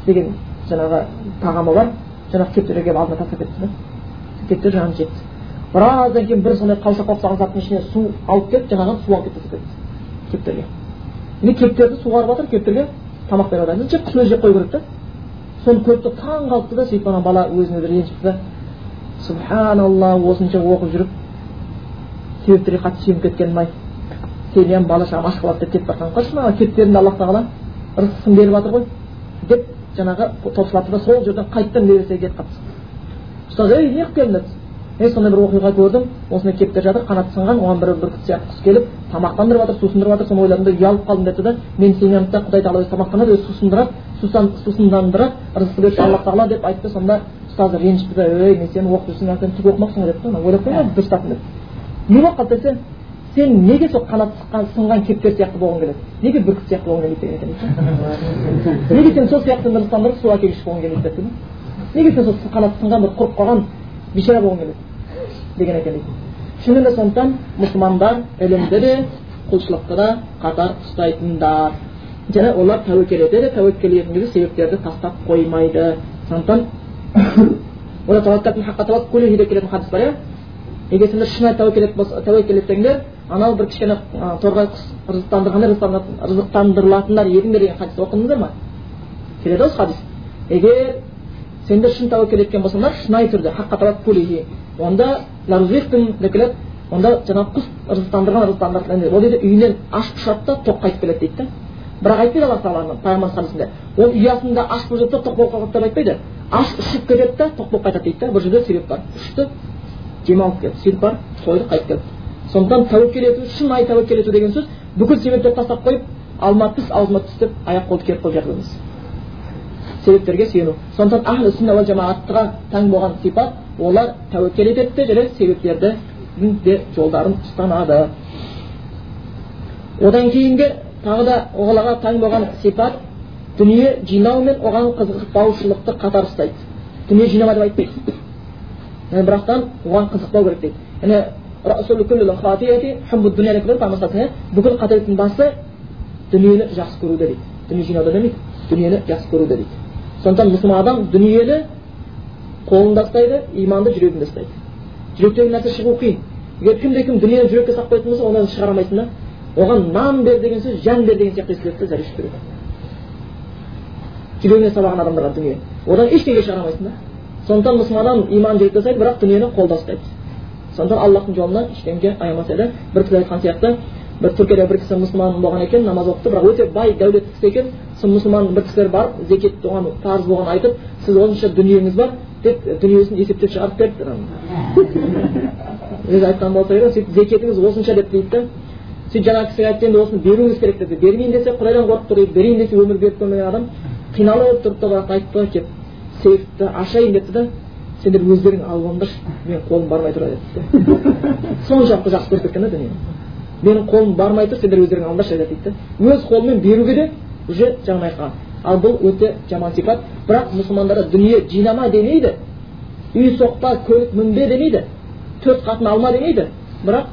істеген жаңағы тағамы бар. Жаңағы кептерге келіп алдына тастап кетті да кептер жаңағыны жепті. Біраздан кейін бір сондай қаусап ұқсаған заттың ішіне су алып келіп жаңағыны су алып кетіп тастап кетті кептерге міне кептерді суғарып жатыр кептерге тамақ беріп жатыр жеп құсын жеп қою керек та соны көріп тұрып таң қалыпты да сөйтіп ана бала өзіне өзі ренжіпті да субханалла осынша оқып жүріп себептерге қатты сүйеніп кеткенім ай сені бала шағам аш қалады деп кетіп бара жатқан қарашы мына кеттерінде аллах тағала рызқысын беріп жатыр ғой деп жаңағы топшылапты да сол жерден қайтадан медреседе кетіп қалыпты ұстаз ей неғып келдің деді мен сондай бір оқиға көрдім. Осындай кептер жатыр қанаты сынған оған бір бүркіт сияқты құс келіп тамақтандырып жатыр сусындырып жатыр. Соны ойладым да ұялып қалдым депті да мен сенің яныңда құдай тағала өзі тамақтанады өзі сусындырады сусындандырады рызық береді алла тағала деп айтты. Сонда ұстазы ренжіпті да ей мен сені оқып жүрсің сен түк оқымапсың ғой депті ойлап қойған дұрыстаппын деп не болып қалды десе сен неге сол қанаты сынған кептер сияқты болғың келеді? Неге бүркіт сияқты болғың келмейді деген екен неге сен сол сияқты нұрсандырып су әкелгіш болғың келмейді депті неге сен сол қанаты сынған бір құрып қалған бейшара болғың келеді? Деген екен дейді шынымен де сондықтан мұсылмандар ілімді де құлшылықты да қатар ұстайтындар және олар тәуекел етеді тәуекел еткен себептерді тастап қоймайды сондықтан келетін хадис бар иә егер сендер шынайы тәуекел етсеңдер анау бір кішкене торғай құс рызықтандырғанда рызықтандырылатындар едіңдер деген хадис оқыдыңыздар ма келеді осы хадис егер сендер шын тәуекел еткен болсаңдар шынайы түрде хаққа онда келеді онда жаңағы құс рызықтандырған рызықтандырған ол дейді үйінен аш ұшады да тоқ қайтып келеді дейді да бірақ айтпайды алла тағала пайғамбар хадисінде ол ұясында аш болып жатса тоқ болып қалады деп айтпайды аш ұшып кетеді да тоқ болып қайтады дейді да бұл жерде себеп бар ұшты жем алып келді сөйтіп барып сойды қайтып келді сондықтан тәуекел ету шынайы тәуекел ету деген сөз бүкіл себептерді тастап қойып алма түс аузыма түс деп аяқ қолды керіп қойып жату емес себептерге сүйену. Сондықтан ахлі сүнна уал жамаатқа тән болған сипат олар тәуекел етеді де және себептерді де жолдарын ұстанады. Одан кейінгі тағы да оларға тән болған сипат дүние жинау мен оған қызықпаушылықты қатар ұстайды дүние жинама деп айтпайды бірақтан оған қызықпау керек дейді. Яғни бүкіл қателіктің басы дүниені жақсы көруде дейді. Дүние жинауда демейді дүниені жақсы көруде дейді. Сондықтан мұсылман адам дүниені қолында ұстайды иманды жүрегінде ұстайды. Жүректегі нәрсе шығу қиын. Егер кімде кім дүниені жүрекке салып қоятын болса онdan шығара алмайсың да оған нан бер деген сөз жан бер деген сияқты естіледі да зәреш береді жүрегіне салған адамдарға дүние. Одан ештеңе шығара алмайсың да. Сондықтан мұсылман иман жүректе ұстайды бірақ дүниені қолда ұстайды. Сондықтан аллахтың жолына ештеңе аямас еді. Бір кісі айтқан сияқты бір түркияда бір кісі мұсылман болған екен намаз оқыды бірақ өте бай дәулетті кісі екен сол мұсылман бір кісілер барып зекет оған парыз болғанын айтып сіз осынша дүниеңіз бар деп дүниесін есептеп шығарып беріпті өзі айтқан болса керек сөйтіп зекетіңіз осынша деп дейді да сөйтіп жаңағы кісіге айтты енді осыны беруіңіз керек деді бермейін десе құдайдан қорқып тұр дейді берейін десе өмір беріп көрмеген адам қиналып тұрды да бірақ айтты ғой келіп сейфті ашайын депті да сендер өздерің алып алыңдаршы менің қолым бармай тұр деді соншалықты жақсы көріп кеткен да дүниені менің қолым бармай тұр сендер өздерің алыңдаршы дейді да өз қолымен беруге де уже жаңағы ал бұл өте жаман сипат. Бірақ мұсылмандарда дүние жинама демейді. Үй соқпа көлік мінбе демейді. Төрт қатын алма демейді. Бірақ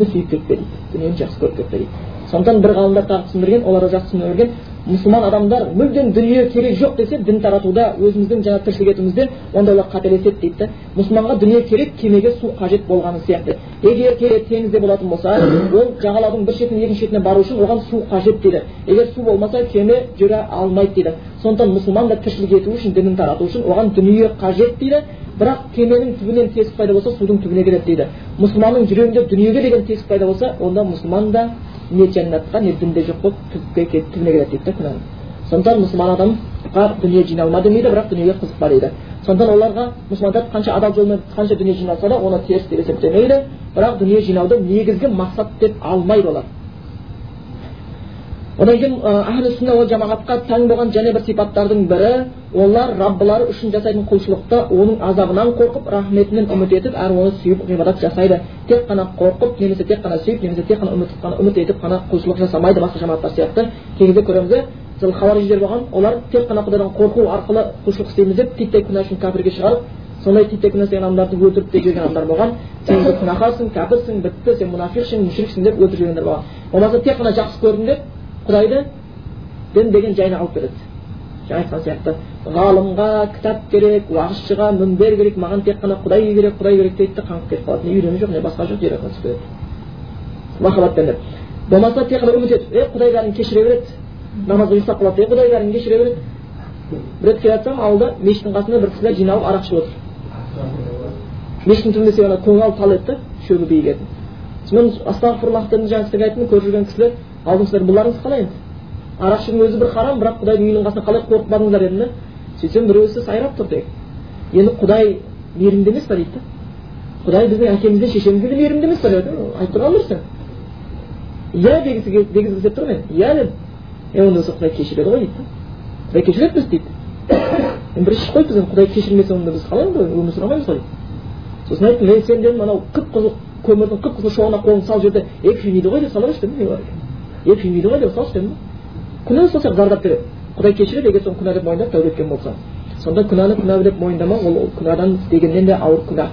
сүйіп кетпе дейді. Дүниені жақсы көріп кетпе дейді. Сондықтан бір ғалымдар тағы түсіндірген олар жақсы түсіндірген. Мұсылман адамдар мүлдем дүние керек жоқ десе дін таратуда өзіміздің жаңа тіршілік етуімізде онда олар қателеседі дейді да мұсылманға дүние керек кемеге су қажет болғаны сияқты. Егер кеме теңізде болатын болса ол жағалаудың бір шетінен екінші шетіне бару үшін оған су қажет дейді. Егер су болмаса кеме жүре алмайды дейді. Сондықтан мұсылман да тіршілік ету үшін дінін тарату үшін оған дүние қажет дейді. Бірақ кеменің түбінен тесік пайда болса судың түбіне келеді дейді. Мұсылманның жүрегінде дүниеге деген тесік пайда болса онда мұсылман да не жәннатқа не дінде жоқ болып түбіне келеді дейді да күнәні. Сондықтан мұсылман адамға дүние жиналма демейді бірақ дүниеге қызықпа дейді. Сондықтан оларға мұсылмандар қанша адал жолмен қанша дүние жиналса да оны теріс деп есептемейді бірақ дүние жинауды негізгі мақсат деп алмайды олар. Одан кейін әхлі сүнна ол жамағатқа тән болған және бір сипаттардың бірі олар раббылары үшін жасайтын құлшылықта оның азабынан қорқып рахметінен үміт етіп әрі оны сүйіп ғибадат жасайды тек қана қорқып немесе тек қана сүйіп немесе тек қана үміт қана үміт етіп қана құлшылық жасамайды басқа жамағаттар сияқты кей көреміз сол хауариждер болған олар тек қана құдайдан қорқу арқылы құлшылық істейміз деп титтей күнә үшін кәпірге шығарып сондай титтей күнә істеген адамдарды өлтіріп те жіберген адамдар болған сен күнәһарсың кәпірсің бітті сен мұнафиқсың мүшриксің деп өлтіріп жібергендер болған болмаса тек қана жақсы көрдім деп құдайды дін деген жайына алып кетеді жаңа айтқан сияқты ғалымға кітап керек уағызшыға мінбер керек маған тек қана құдай керек құдай керек дейді да қаңғып кетіп қалады не үйрену жоқ не басқа жоқ жер түсіп кетеді махаббатпен деп болмаса тек қана үміт етіп е құдай бәрін кешіре береді намазға ұйықтап қалады е құдай бәрін кешіре береді бір рет келе жатсам ауылда мешіттің қасында бір кісілер жиналып арақ ішіп отыр мешіттің түбінде сен ана көңіл тал еді да шөбі биігетін сонымен астағфирлахтан жаңа сіздерге айттым көріп жүрген кісілер алдыңыздар бұларыңыз қалай? Енді арақ ішудің өзі бір харам бірақ құдайдың үйінің қасына қалай қорықпадыңыздар дедім да сөйтсем біреусі сайрап тұр тек. Енді құдай мейірімді емес па дейді? Да құдай біздің әкемізден шешемізден де мейірімді емес па деді айтып тұрған дұрыс иә дегісі келіп тұрмын мен иә дедім е онда болса құдай кешіреді ғой дейді. Құдай кешіреді бізді дейді. Бір іш қой біз құдай кешірмесе онда біз қалай онда өмір сүре алмаймыз ғой? Сосын айттым ей сен дедім анау қып қызыл көмірдің қып қызыл шоғына қолыңды салып жерде е күймейді ғой деп сала берші дедім е күймейді ғой деп салшы дедім күнә сияқты зардап береді құдай кешіреді егер соны күнә деп мойындап тәубе еткен болса сонда күнәні күнә деп мойындамау ол күнәдан істегеннен де ауыр күнә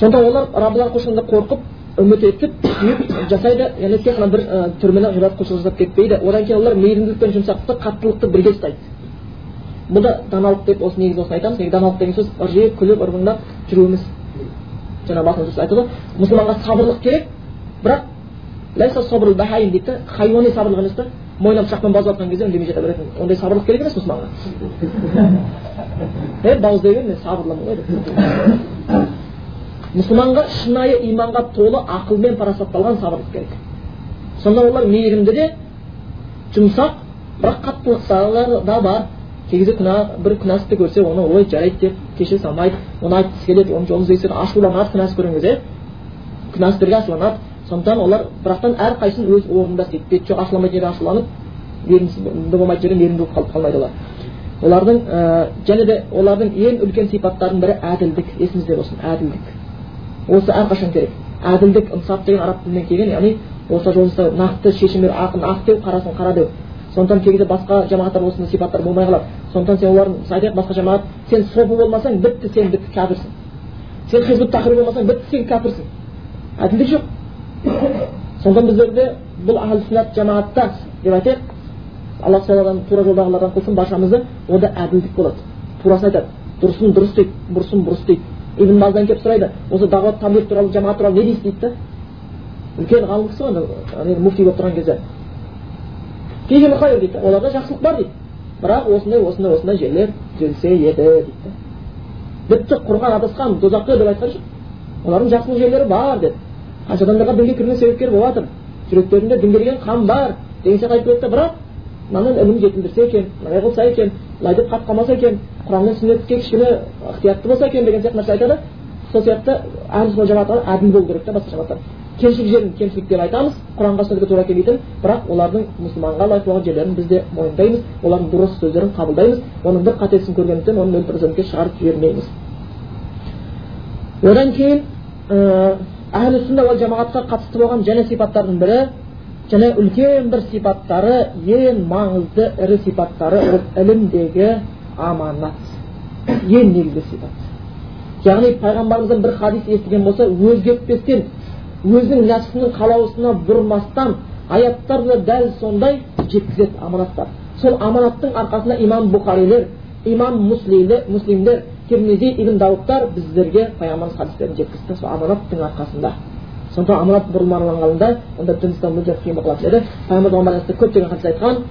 сонда олар раббылар құлшылығында қорқып үміт етіп сүйіп жасайды яғни тек қана бір ә, түрмені ғибадат құлшылық жасап кетпейді одан кейін олар мейірімділік пен жұмсақтықты қаттылықты бірге ұстайды бұл да даналық деп осы негізі осыны айтамыз даналық деген сөз ыржиып күліп ырғындап жүруіміз жаңа басында айтты ғой мұсылманға сабырлық керек бірақ дейді да хайуани сабырлық емес та мойнына пышақпен басып жатқан кезде үндемей жата беретін ондай сабырлық керек емес мұсылманға е бауыздай бер мен сабырлымын ғой деп мұсылманға шынайы иманға толы ақылмен парасатталған сабырлық керек сонда олар мейірімді де жұмсақ бірақ қаттылықтары да бар кей кезде күнә бір күнәсі көрсе оны ой жарайды деп кешіре салмайды оны айтқысы келеді оның жолын іздегісі ашуланады күнәсі көрген кезде күнәсіздерге ашуланады сондықтан олар бірақтан әрқайсысын өз орнында істейді. Беті жоқ ашуланбайтын жерде ашуланып мейірімді болмайтын жерде мейірімді болып қалып қалмайды олар олардың ә, және де олардың ең үлкен сипаттарының бірі әділдік. Есімізде болсын әділдік. Осы әрқашан керек. Әділдік ынсап деген араб тілінен келген яғни орта жолында нақты шешім беру ақын ақ деу қарасын қара деу сондықтан кей кезде басқа жамағаттар осындай сипаттар болмай қалады. Сондықтан сен олардың айтайық басқа жамағат сен софы болмасаң бітті сен бітті кәпірсің. Сен хизбут болмасаң бітті сен кәпірсің. Әділдік жоқ. Сондықтан біздерде бұл ахл сүннат жамағатта деп айтайық алла тағаладан тура жолдағылардан қылсын баршамызды онда әділдік болады турасын айтады дұрысын дұрыс дейді бұрысын бұрыс дейді ибн баздан келіп сұрайды осы дағуат таблиғ туралы жамағат туралы не дейсіз дейді да үлкен ғалым кісі ғой муфти болып тұрған кезде дейді оларда жақсылық бар дейді бірақ осындай осындай осындай жерлер түзелсе еді дейді бітті құрған адасқан дозаққа деп айтқан жоқ олардың жақсылық жерлері бар деді қанша адамдарға дінге кіруіне себепкер болып жатыр жүректерінде дінге деген қан бар деген сияқты айтып кетті бірақ мынадан ілім жетілдірсе екен мынандай қылса екен былай деп қатып қалмаса екен құран мен сүннетке кішкене ықтиятты болса екен деген сияқты нәрсе айтады сол сияқты әhl жамағаттар әділ болу керек та басқа кемшілік жерін кемшілік деп айтамыз құранға сүннетке тура келмейтін бірақ олардың мұсылманға лайық болған жерлерін біз де мойындаймыз олардың дұрыс сөздерін қабылдаймыз оның бір қатесін көргендіктен оны нөл процентке шығарып жібермейміз одан кейін әхлі сүнна уал жамағатқа қатысты болған және сипаттардың бірі және үлкен бір сипаттары ең маңызды ірі сипаттары ол ілімдегі аманат. Ең негізгі сипат. Яғни пайғамбарымыздан бір хадис естіген болса өзгертпестен өзінің нәпсінің қалаусына бұрмастан аяттар да дәл сондай жеткізеді аманаттар. Сол аманаттың арқасында имам бұхарилер имам муслимдер термизи ибн дауттар біздерге пайғамбарымыз хадистерін жеткізді сол аманаттың арқасында сондықтан аманат бұрмаланғанда онда дін ұстау мүлдем қиын болып қалатын еді пайғамбар көптеген хадис айтқан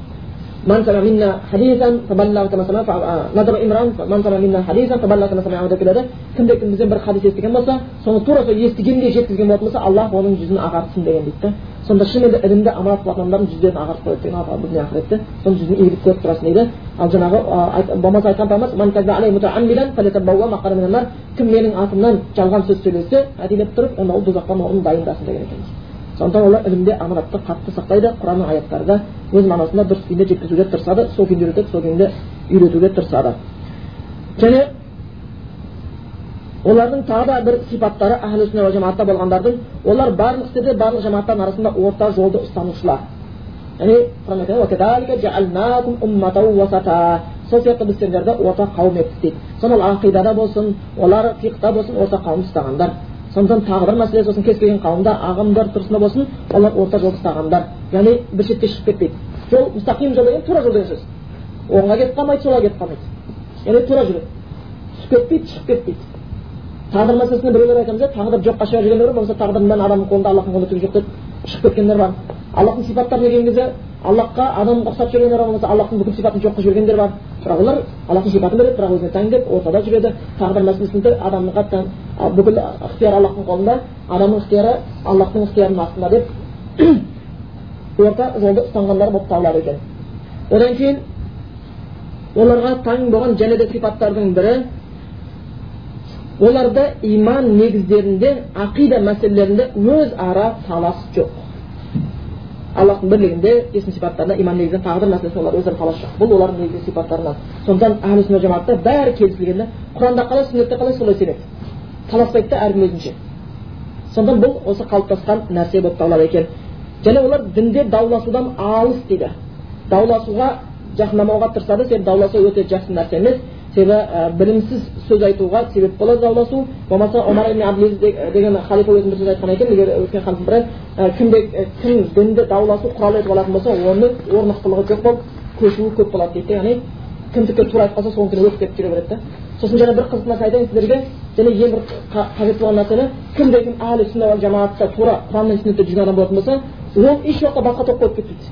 من سمع منا حديثا فبلغ كما سمع نظر имран من سمع منا حديثا فبلغ كما سمع деп келеді кімде кім бізден бір хадис естіген болса соны тура сол естігендей жеткізген болатын болса аллах оның жүзін ағартсын деген дейді да сонда де ілімді аманат қылатын адамдардың жүздерін ағартып қояды деген бүгін ақыретте соның жүзін иіліп көріп тұрасың дейді. Ал жаңағы болмаса айтқан пайғамбарымыз кім менің атымнан жалған сөз сөйлесе әдейілеп тұрып онда ол дозақтан орнын дайындасын деген екенбіз. Сондықтан олар ілімде аманатты қатты сақтайды құранның аяттары да өз мағынасында дұрыс күйінде жеткізуге тырысады сол күйінде үйретеді сол күйінде үйретуге тырысады. Және олардың тағы да бір сипаттары әхлі сүнна жамаатта болғандардың олар барлық істерде барлық жамағаттардың арасында орта жолды ұстанушылар сол сияқты біз сендерді орта қауым еттік дейді ақидада болсын олар фиқта болсын орта қауым ұстағандар сондықтан тағы бір мәселе сосын кез келген қауымда ағымдар тұрысында болсын олар орта жол ұстағандар яғни бір шетке шығып кетпейді жол мұстақим жол деген тура жол деген сөз оңға кетіп қалмайды солға кетіп қалмайды яғни тура жүреді түсіп кетпейді шығып кетпейді тағдыр мәселесінде біреулер айтамыз иә. тағдыр жоққа шығарып жүргендер бар. Болмаса тағдырдан адамның қолында аллахтың қолында жоқ деп шығып кеткендер бар. Аллахтың сипаттарына келген кезде аллахқа адамға ұқсап жүргендер болмаса аллахтың бүкіл сипатын жоқ қылып жібергендер бар. Бірақ олар аллахтың сипатын біледі бірақ өзіне тән деп ортада жүреді. Тағдыр мәселесінде адамға тән бүкіл ықтияр аллахтың қолында адамның ықтияры аллахтың ықтиярының астында деп орта жолды ұстанғандар болып табылады екен. Одан кейін оларға таң болған және де сипаттардың бірі оларда иман негіздерінде ақида мәселелерінде өзара талас жоқ аллахтың бірлігінде есім сипаттарына иман негізінде тағы бір мәселесі олар өзара талас жоқ бұл олардың негізгі сипаттарынан сондықтан әхлі сүнна жамаатта бәрі келісілген да құранда қалай сүннетте қалай солай сенеді таласпайды да әркім өзінше сондықтан бұл осы қалыптасқан нәрсе болып табылады екен және олар дінде дауласудан алыс дейді дауласуға жақындамауға тырысады себебі дауласу өте жақсы нәрсе емес себебі ә, білімсіз сөз айтуға себеп болады дауласу болмаса омар ибн абдулазиз деген халифа өзінің бір сөз айтқан екен егер өткен халифтың бірі кімде кім дінді дауласу құрал етіп алатын болса оның орнықтылығы жоқ болып көшуі көп болады дейді яғни кімдікі тура айтып қалса соныкіне өктеп жүре береді да сосын және бір қызық нәрсе айтайын сіздерге және ең бір қажет болған нәрсені кімде кім әлі сүнна жамаатта тура құран мен сүннетте жүрген адам болатын болса ол еш уақытта басқа топқа өтіп кетпейді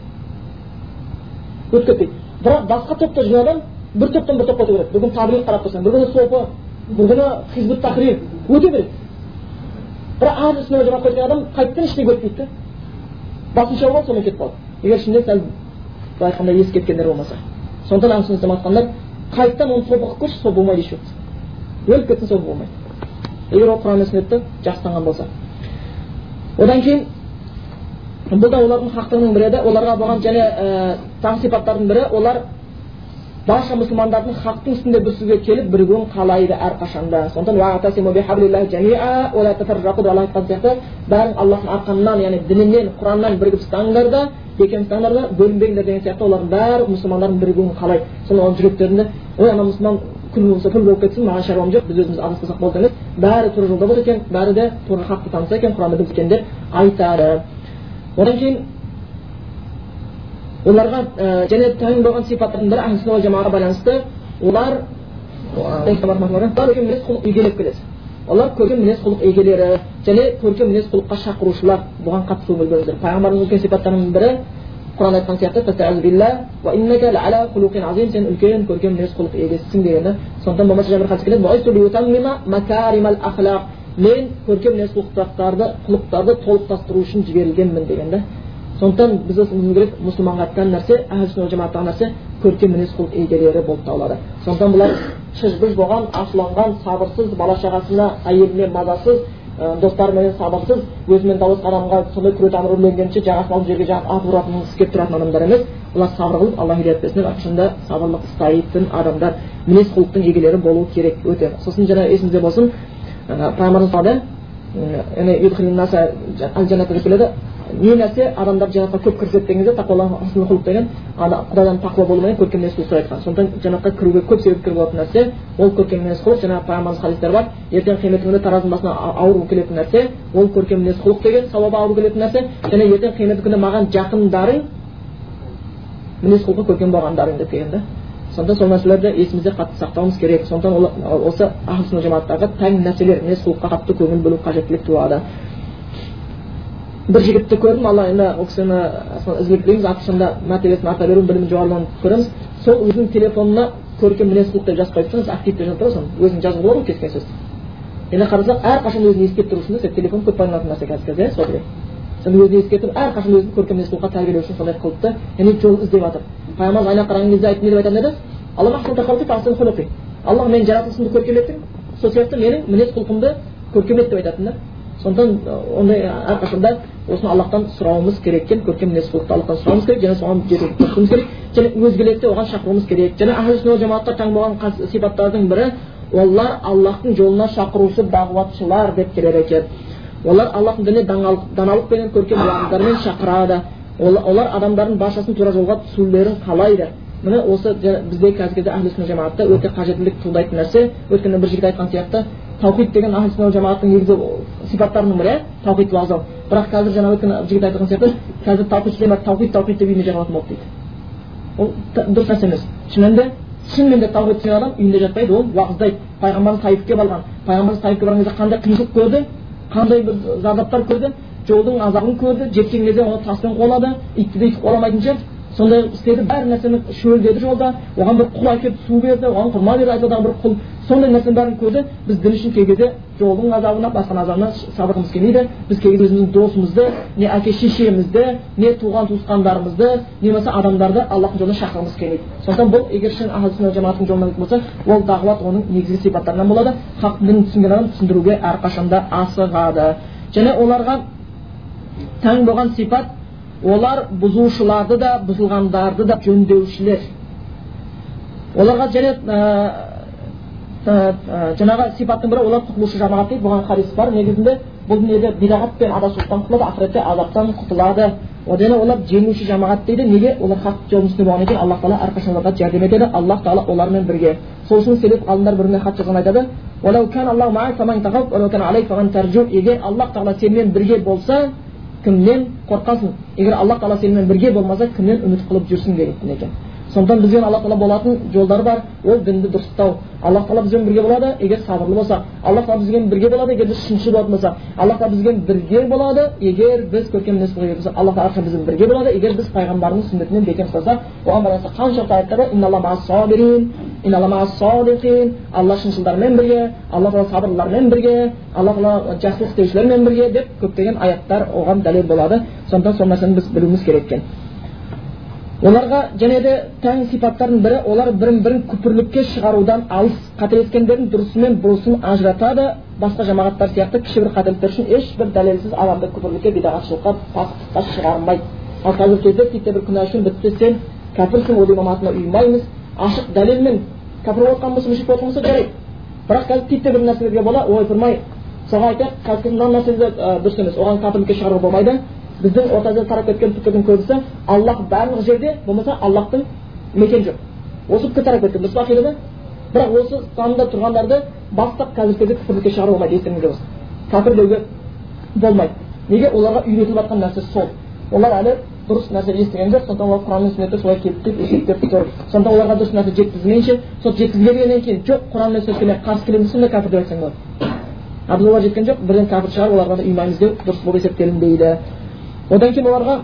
өтіп кетпейді бірақ басқа топта жүрген адам бір топтан бір топқа өте береді бір күні қарап тұрсаң бір күні софы бір күні хизбут тахрир өте береді бірақ әр ісіне жамап кеткен адам қайтадан ештеңе өтпейді да басынша болады сонымен кетіп қалады егер ішінде сәл былай айтқанда есі кеткендер болмаса сондықтан сүннет айтқандар қайтадан оны сопы қылып көрші сол болмайды уақыт өліп кетсін сол болмайды егер ол құран мен сүннетті жақсы болса одан кейін бұл да олардың хақтығының бірі еді оларға болған және ә, тағы сипаттардың бірі олар барша мұсылмандардың хақтың үстінде бір сөзге келіп бірігуін қалайды әрқашанда сондықтан сияқты аллахтың арқанынан яғни дінінен құраннан бірігіп ұстаңдар да бекем ұстаңдар да бөлінбеңдер деген сияқты олардың бәрі мұсылмандардың бірігуін қалайды. Соны оның жүректерінде ой ана мұсылман күл болса күл болып кетсін маған шаруам жоқ біз өзіміз адаспасақ болды емес бәрі тура жолда болады екен бәрі де тура хақты таныса екен құранды білсе деп айтады. Одан кейін оларға ә, және тән болған сипаттардың бірі жамаға байланысты олар құлық игелеп келеді олар көркем мінез құлық егелері және көркем мінез құлыққа шақырушылар бұған қатысу біліңіздер пайғамбардың үлкен сипаттарының бірі құран айтқан сияқты сен үлкен көркем мінез құлық егесісің дегені сондықтан болмаса жаңа бір хадис мен көркем мінез құлықтарды құлықтарды толықтастыру үшін жіберілгенмін деген да сондықтан біз білуіміз керек мұсылманға айтқан нәрсе жамааттағы нәрсе көркем мінез құлық егелері болып табылады. сондықтан бұлар шыжбыж болған ашуланған сабырсыз бала шағасына әйеліне мазасыз достарыменен сабырсыз өзімен дауласқан адамға сондай күре тамыр үрленгенше жағасын алып жерге жағып атып ұратын келіп тұратын адамдар емес. олар сабыр қылып алла хидаят берсін шынында сабырлық ұстайтын адамдар мінез құлықтың егелері болу керек өте. сосын жаңа есімізде болсын пайғамбарымыз деп келеді не нәрсе адамдар жәннатқа көп кіргізеді деген кезде деген құдайдан тақуа болу деген көркем мінез құлықты айтқан. Сондықтан жәннатқа кіруге көп себепкер болатын нәрсе ол көркем мінез құлық жаңағы пайғамбарымыз хадистер бар. Ертең қиямет күнінде тараздың басына ауру келетін нәрсе ол көркем мінез құлық деген сауабы ауру келетін нәрсе. Және ертең қиямет күні маған жақындарың мінез құлқы көркем болғандарың деп келген да сондықтан сол нәрселерді есімізде қатты сақтауымыз керек. Сондықтан осы ахл жамааттағы тән нәрселер мінез құлыққа қатты көңіл бөлу қажеттілік туады. Бір жігітті көрдім алла енді ол кісіні ізгілік тілейміз ақшында мәртебесін арта беруін білімін жоғарылауын көреміз. Сол өзінің телефонына көркем мінез құлық деп жазып қойып актив деп жазып тұрады соны өзің жазуға болады ғой кез келген сөзді енді қарасақ әрқашан өзін ескертіп тұру үшін телефон көп пайдаланатын нәрсе қазір кезде иә сол сен өзін ескертіп әрқашан өзін көркем мінез құлыққа тәрбиелеу үшін сондай қылыпты яғни жол іздеп жатыр пайғамбарымыз айналып қараған кезде не деп айтатын еді алла менің жаратылысымды көркеметтің сол сияқты менің мінез құлқымды көркемет деп айтатын да сондықтан ондай әрқашанда осыны аллахтан сұрауымыз керек екен көркем мінез құлықты аллахтан сұрауымыз керек және соған тырысуымыз керек және өзгелерді оған шақыруымыз керек және ахли жамаатта таң болған сипаттардың бірі олар аллахтың жолына шақырушы дағуатшылар деп келеді екен олар аллахтың дініне даналықпенен көркем уағыздармен шақырады олар адамдардың баршасын тура жолға түсулерін қалайды міне осы бізде қазіргі кезде әхлі өте қажеттілік туындайтын нәрсе өйткені бір жігіт айтқан сияқты таухид деген ахл жамааттың негізгі сипаттарының бірі иә таухид уағыздау бірақ қазір жаңа өткен жігіт айтқан сияқты қазір таухид таухид таухид деп үйіне жататын болды дейді ол дұрыс нәрсе емес шынымен шынымен де таухид түсінген адам үйінде жатпайды ол уағыздайды пайғамбарымыз таифке барған пайғамбарымыз таифке барған кезде қандай қиыншылық көрді қандай бір зардаптар көрді жолдың азабын көрді жеткен кезде оны таспен қуалады итті де ит қуаламайтын шығар. Сондай істеді бәр нәрсені шөлдеді жолда оған бір құл әкеліп су берді оған құрма берді айтадағы бір құл. Сондай нәрсенің бәрін көрді біз дін үшін кей кезде жолдың азабына басқа азабына сабырғымыз келмейді. Біз кей кезде өзіміздің досымызды не әке шешемізді не туған туысқандарымызды не болмаса адамдарды аллахтың жолына шақырғымыз келмейді. Сондықтан бұл егер шын ахл жолына болса ол дағуат оның негізгі сипаттарынан болады. Хақ дінін түсінген адам түсіндіруге әрқашанда асығады. Және оларға тән болған сипат олар бұзушыларды да бұзылғандарды да жөндеушілер. Оларға және жаңағы сипаттың бірі олар құтылушы жамағат дейді бұған хадис бар. Негізінде бұл дүниеде бидағат пен құтылады ақыретте азаптан құтылады. Одан олар жеңуші жамағат дейді. Неге? Олар хақ жолын үстінде болғаннан кейін аллах тағала әрқашан оларға жәрдем етеді. Аллах тағала олармен бірге. Сол үшін селеп ғалымдар бір біріне хат жазған айтады. Егер аллах тағала сенімен бірге болса кімнен қорқасың егер алла тағала сенімен бірге болмаса кімнен үміт қылып жүрсің деген екен сондықтан бізбен алла тағала болатын жолдар бар. Ол дінді дұрыстау. Алла тағала бізбен бірге болады егер сабырлы болсақ алла тағала бізбен бірге болады егер біз шыншыл болатын болсақ алла тағала бізбен бірге болады егер біз көркем мінез болсақ алла тағала бізбен бірге болады егер біз пайғамбардың сүннетінен бекем ұстасақ оған байланысты қаншалықты аяттар бар? Алла шыншылдармен бірге алла тағала сабырлылармен бірге алла тағала жақсылық істеушілермен бірге деп көптеген аяттар оған дәлел болады. Сондықтан сол нәрсені біз білуіміз керек екен. Оларға және де тән сипаттардың бірі олар бірін бірін күпірлікке шығарудан алыс қателескендердің дұрысы мен бұрысын ажыратады басқа жамағаттар сияқты кіші бір қателіктер үшін ешбір дәлелсіз адамды күпірлікке бидағатшылыққа пастыққа шығармайды ал қазіргі кезде титтей бір күнә үшін бітті сен кәпірсің ол имаматына ұйымаймыз ашық дәлелмен кәпір болып жатқан болса мүшрик болып болса жарайды бірақ қазір титтей бір нәрселерге бола ойпырмай соған айтайық қазір мына нәрсе дұрыс емес оған кәпірлікке шығаруға болмайды біздің ортада тарап кеткен пікірдің көбісі аллах барлық жерде болмаса аллахтың мекен жоқ. Осы пікір тарап кеткен дұрыс па ақида бірақ осы санында тұрғандарды бастап қазіргі кезде күпірлікке шығаруға болмайды естеріңізде болсын кәпір деуге болмайды. Неге? Оларға үйретіліп жатқан нәрсе сол. Олар әлі дұрыс нәрсе естіген жоқ. Сондықтан олар құран мен сүннетті солай кептеп есептеп тұр. Сонда оларға дұрыс нәрсе жеткізмейінше сол жеткізбегеннен кейін жоқ құран мен сүннетке мен қарсы келемін сонда кәпір деп айтсаң болады. А біз олар жеткен жоқ бірден кәпір шығарып оларға ұйымаймыз деу дұрыс болып есептелінбейді. Одан кейін оларға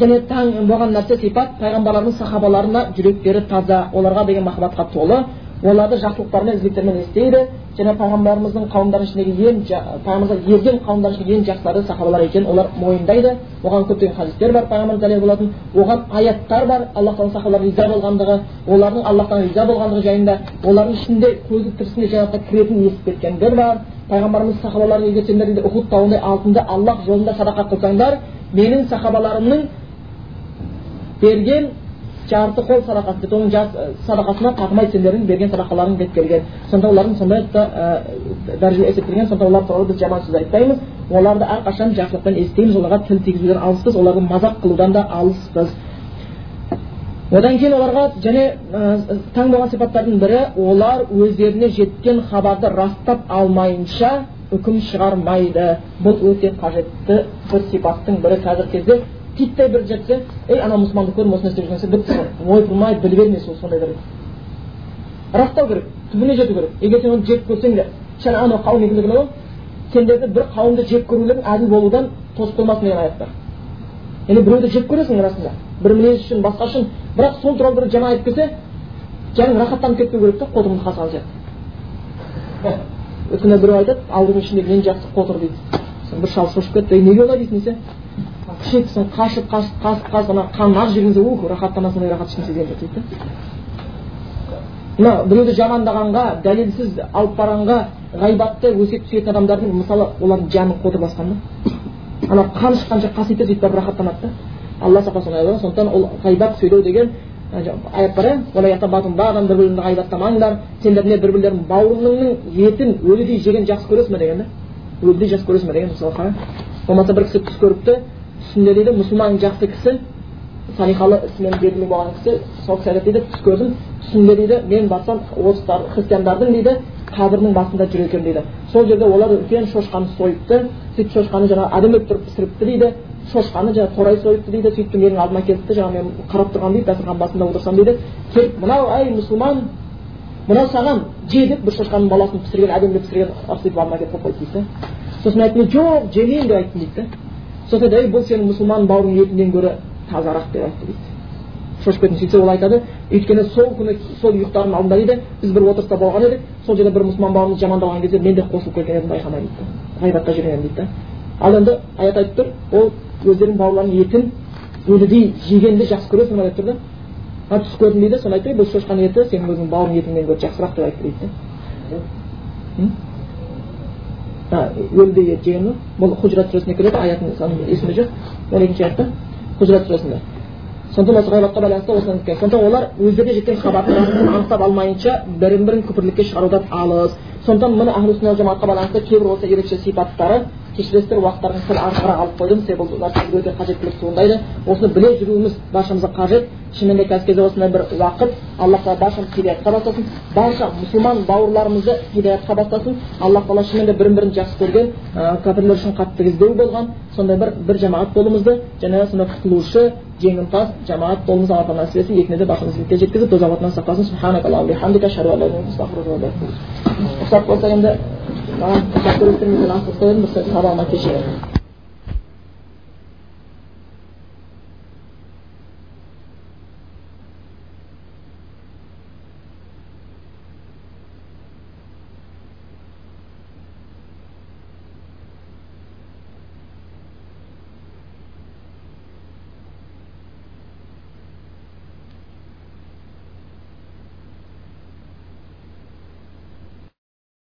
және таң болған нәрсе сипат пайғамбарлардың сахабаларына жүректері таза оларға деген махаббатқа толы оларды жақсылықтармен ізгіліктермен естиді және пайғамбарымыздың қауымдарының ішіндегі ең пайғамбарымызға ерген қауымдардың ішіндегі ең жақсылары сахабалар екенін олар мойындайды. Оған көптеген хадистер бар пайғамбар дәлел болатын. Оған аяттар бар аллах тағала сахабаларға риза болғандығы олардың аллахтан риза болғандығы жайында олардың ішінде көзі тірісінде жәннатқа кіретінін естіп кеткендер бар. Пайғамбарымыз сахабаларға егер сендер дейді ұхуд тауындай алтынды аллах жолында садақа қылсаңдар менің сахабаларымның берген жарты қол садақасы дейді оның садақасына татымайды сендердің берген садақаларың деп келген. Сонда олардың сондай дәрежеде есептелген сонда олар туралы біз жаман сөз айтпаймыз. Оларды әрқашан жақсылықпен естиміз оларға тіл тигізуден алыспыз оларды мазақ қылудан да алыспыз. Одан кейін оларға және ә, таң болған сипаттардың бірі олар өздеріне жеткен хабарды растап алмайынша үкім шығармайды. Бұл өте қажетті бір сипаттың бірі қазіргі кезде. Титтей бір жетсе ей анау мұсылманды көрдім осыны істеп жүрген бітті ойпырмай біле бермес ол сондайлар растау керек түбіне жету керек егер сен оны жек көрсең де анау қауым сендерді бір қауымды жек көрулерің әділ болудан тосып қоймасын деген аят бар яғни біреуді жек көресің расында бір мінез үшін басқа үшін бірақ сол туралы бір жаман айтып келсе жаның рахаттанып кетпеу керек та қотырыңды қасаған сияқты өйткені біреу айтады алдыңның ішіндегі ең жақсы қотыр дейді бір шал шошып кетті ей неге олай дейсің десе кішетсің қашып қашып қасып қасып ана қанын ағып жіберген ух рахаттана сондай рахат ешкім сезген жоқ дейді. Мына біреуді жамандағанға дәлелсіз алып барғанға ғайбатты өсиет сүйетін адамдардың мысалы олардың жанын қотыр басқан да. Ана қаны шыққанша қасиетті сөйтіп барып рахаттанады да. Алла сақтасын сондықтан ол ғайбат сөйлеу деген аят бар иә бір біріңді ғайбаттамаңдар сендер не бір бірлерің бауырлыңның етін өлідей жеген жақсы көресің ба деген да. Өлідей жақсы көресің ба деген мысалы қара болмаса бір кісі түс көріпті түсінде дейді мұсылман жақсы кісі салихалы ісімен белгілі болған кісі сол кісі айтады дейді түс көрдім түсімде дейді мен барсам орыстар христиандардың дейді қабірінің басында жүр екен дейді сол жерде олар үлкен шошқаны сойыпты сөйтіп шошқаны жаңағы әдемі тұрып пісіріпті дейді шошқаны жаңағы торай сойыпты дейді сөйтіп менің алдыма келіпті жаңағы мен қарап тұрған дейді дастархан басында отырсам дейді келіп мынау әй мұсылман мынау саған же деп бір шошқаның баласын пісірген әдемілеп пісірген етіп алдыма келіп қойып қойды дейді сосын айттым жоқ жемеймін деп айттым дейді да. Сосын айтады бұл сенің мұсылман бауырыңның етінен гөрі тазарақ деп айтты дейді. Шошып кеттім сөйтсе ол айтады өйткені сол күні сол ұйықтардың алдында дейді. Біз бір отырыста болған едік сол жерде бір мұсылман бауырымыз жамандаған кезде мен де қосылып кеткен едім байқамай дейді ғайбатта жүрген дейді да ал енді аят айтып тұр ол өздерінің бауырларының етін өлідей жегенді жақсы көресің ба деп тұр да. А түс көрдім дейді соны айтты бұл шошқаның еті сенің өзіңнің бауырың етіңнен гөрі жақсырақ деп айтты дейді да. Ет жеген бұл хужрат сүресінде келеді аятының саны есімде жоқ он екінші аятта хужрат сүресінде сондықтан осы байланысты осыдан сондықтан олар өздеріне жеткен хабардың анықтап алмайынша бірін бірін күпірлікке шығарудан алыс сондықтан міне әхлі сүнна жамаатқа байланысты кейбір осы ерекше сипаттары кешіресіздер уақыттарын сәл артығырақ алып қойдым. Себебі бұл өте қажеттілік туындайды осыны біле жүруіміз баршамызға қажет. Шынымен де кезде осындай бір уақыт алла тағала баршамызды хидаятқа бастасын. Барша мұсылман бауырларымызды хидаятқа бастасын. Алла тағала шынымен де бірін бірін жақсы көрген кәпірлер үшін қатты іздеу болған. Сондай бір бір жамағат болуымызды және сондай құтылушы жеңімпаз жамағат болуымызды алла тағала нәсіп етсін. Екінде де баршамызды жеткізіп тозақ сақтасын. Ұқсап болса енді маған бір сабағыма кешіріңіз